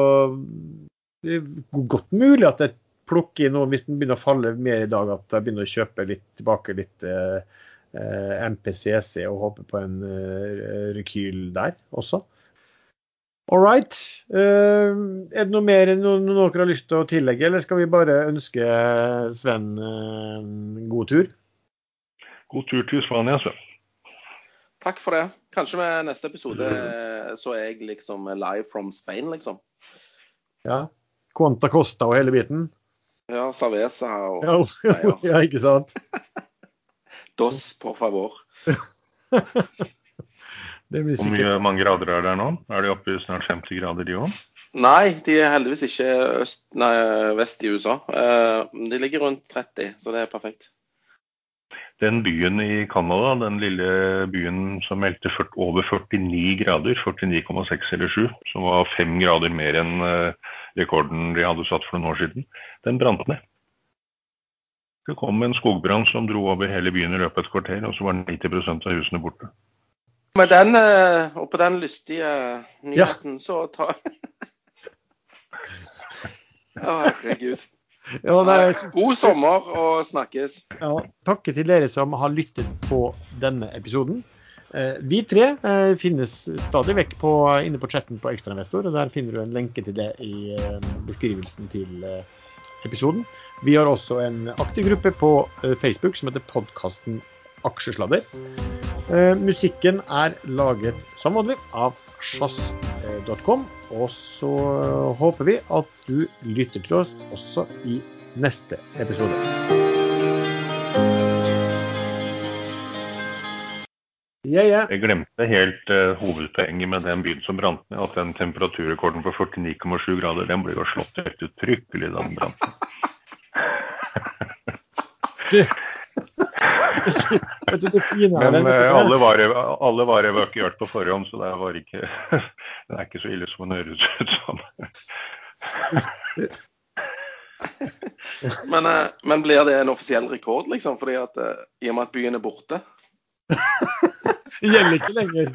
det er godt mulig at jeg plukker inn noe hvis den begynner å falle mer i dag, at jeg begynner å kjøpe litt tilbake litt eh, eh, MPCC og håpe på en eh, rekyl der også. All right. Uh, er det noe mer enn noe, noe dere har lyst til å tillegge, eller skal vi bare ønske Sven uh, god tur? God tur til Spania, Sven. Takk for det. Kanskje med neste episode eh, så er jeg liksom live from Spain, liksom. Ja. Quanta Costa og hele biten? Ja, Cerveza og Ja, ja. ja ikke sant? Dos, por favor. Det blir Hvor mye mange grader er det nå? Er de oppe i snart 50 grader, de òg? Nei, de er heldigvis ikke øst, nei, vest i USA. Eh, de ligger rundt 30, så det er perfekt. Den byen i Canada, den lille byen som meldte over 49 grader, 49,6 eller 7, som var fem grader mer enn eh, rekorden de hadde satt for noen år siden, den brant ned. Det kom en skogbrann som dro over hele byen i løpet av et kvarter, og så var 90% av husene borte. Med den, eh, og på den lystige nyheten, så tar Å, herregud. Ja, nei, God sommer og snakkes. Ja, takke til dere som har lyttet på denne episoden. Eh, vi tre eh, finnes stadig vekk på, inne på chatten på Ekstrainvestor, og der finner du en lenke til det i eh, beskrivelsen til episoden. Vi har også en aktiv gruppe på Facebook som heter podkasten Aksjesladder. Musikken er laget som vanlig av sjazz.com, og så håper vi at du lytter til oss også i neste episode. Yeah, yeah. Jeg glemte helt uh, hovedpoenget med den byen som brant ned, at den temperaturrekorden på 49,7 grader, den ble jo slått helt uttrykkelig da den brant ned. Vet du, det fine er Men vet du eh, alle var, alle var evakuert på forhånd, så det var ikke, det er ikke så ille som det høres ut som. Men, eh, men blir det en offisiell rekord, liksom? Fordi at, eh, I og med at byen er borte? Det gjelder ikke lenger.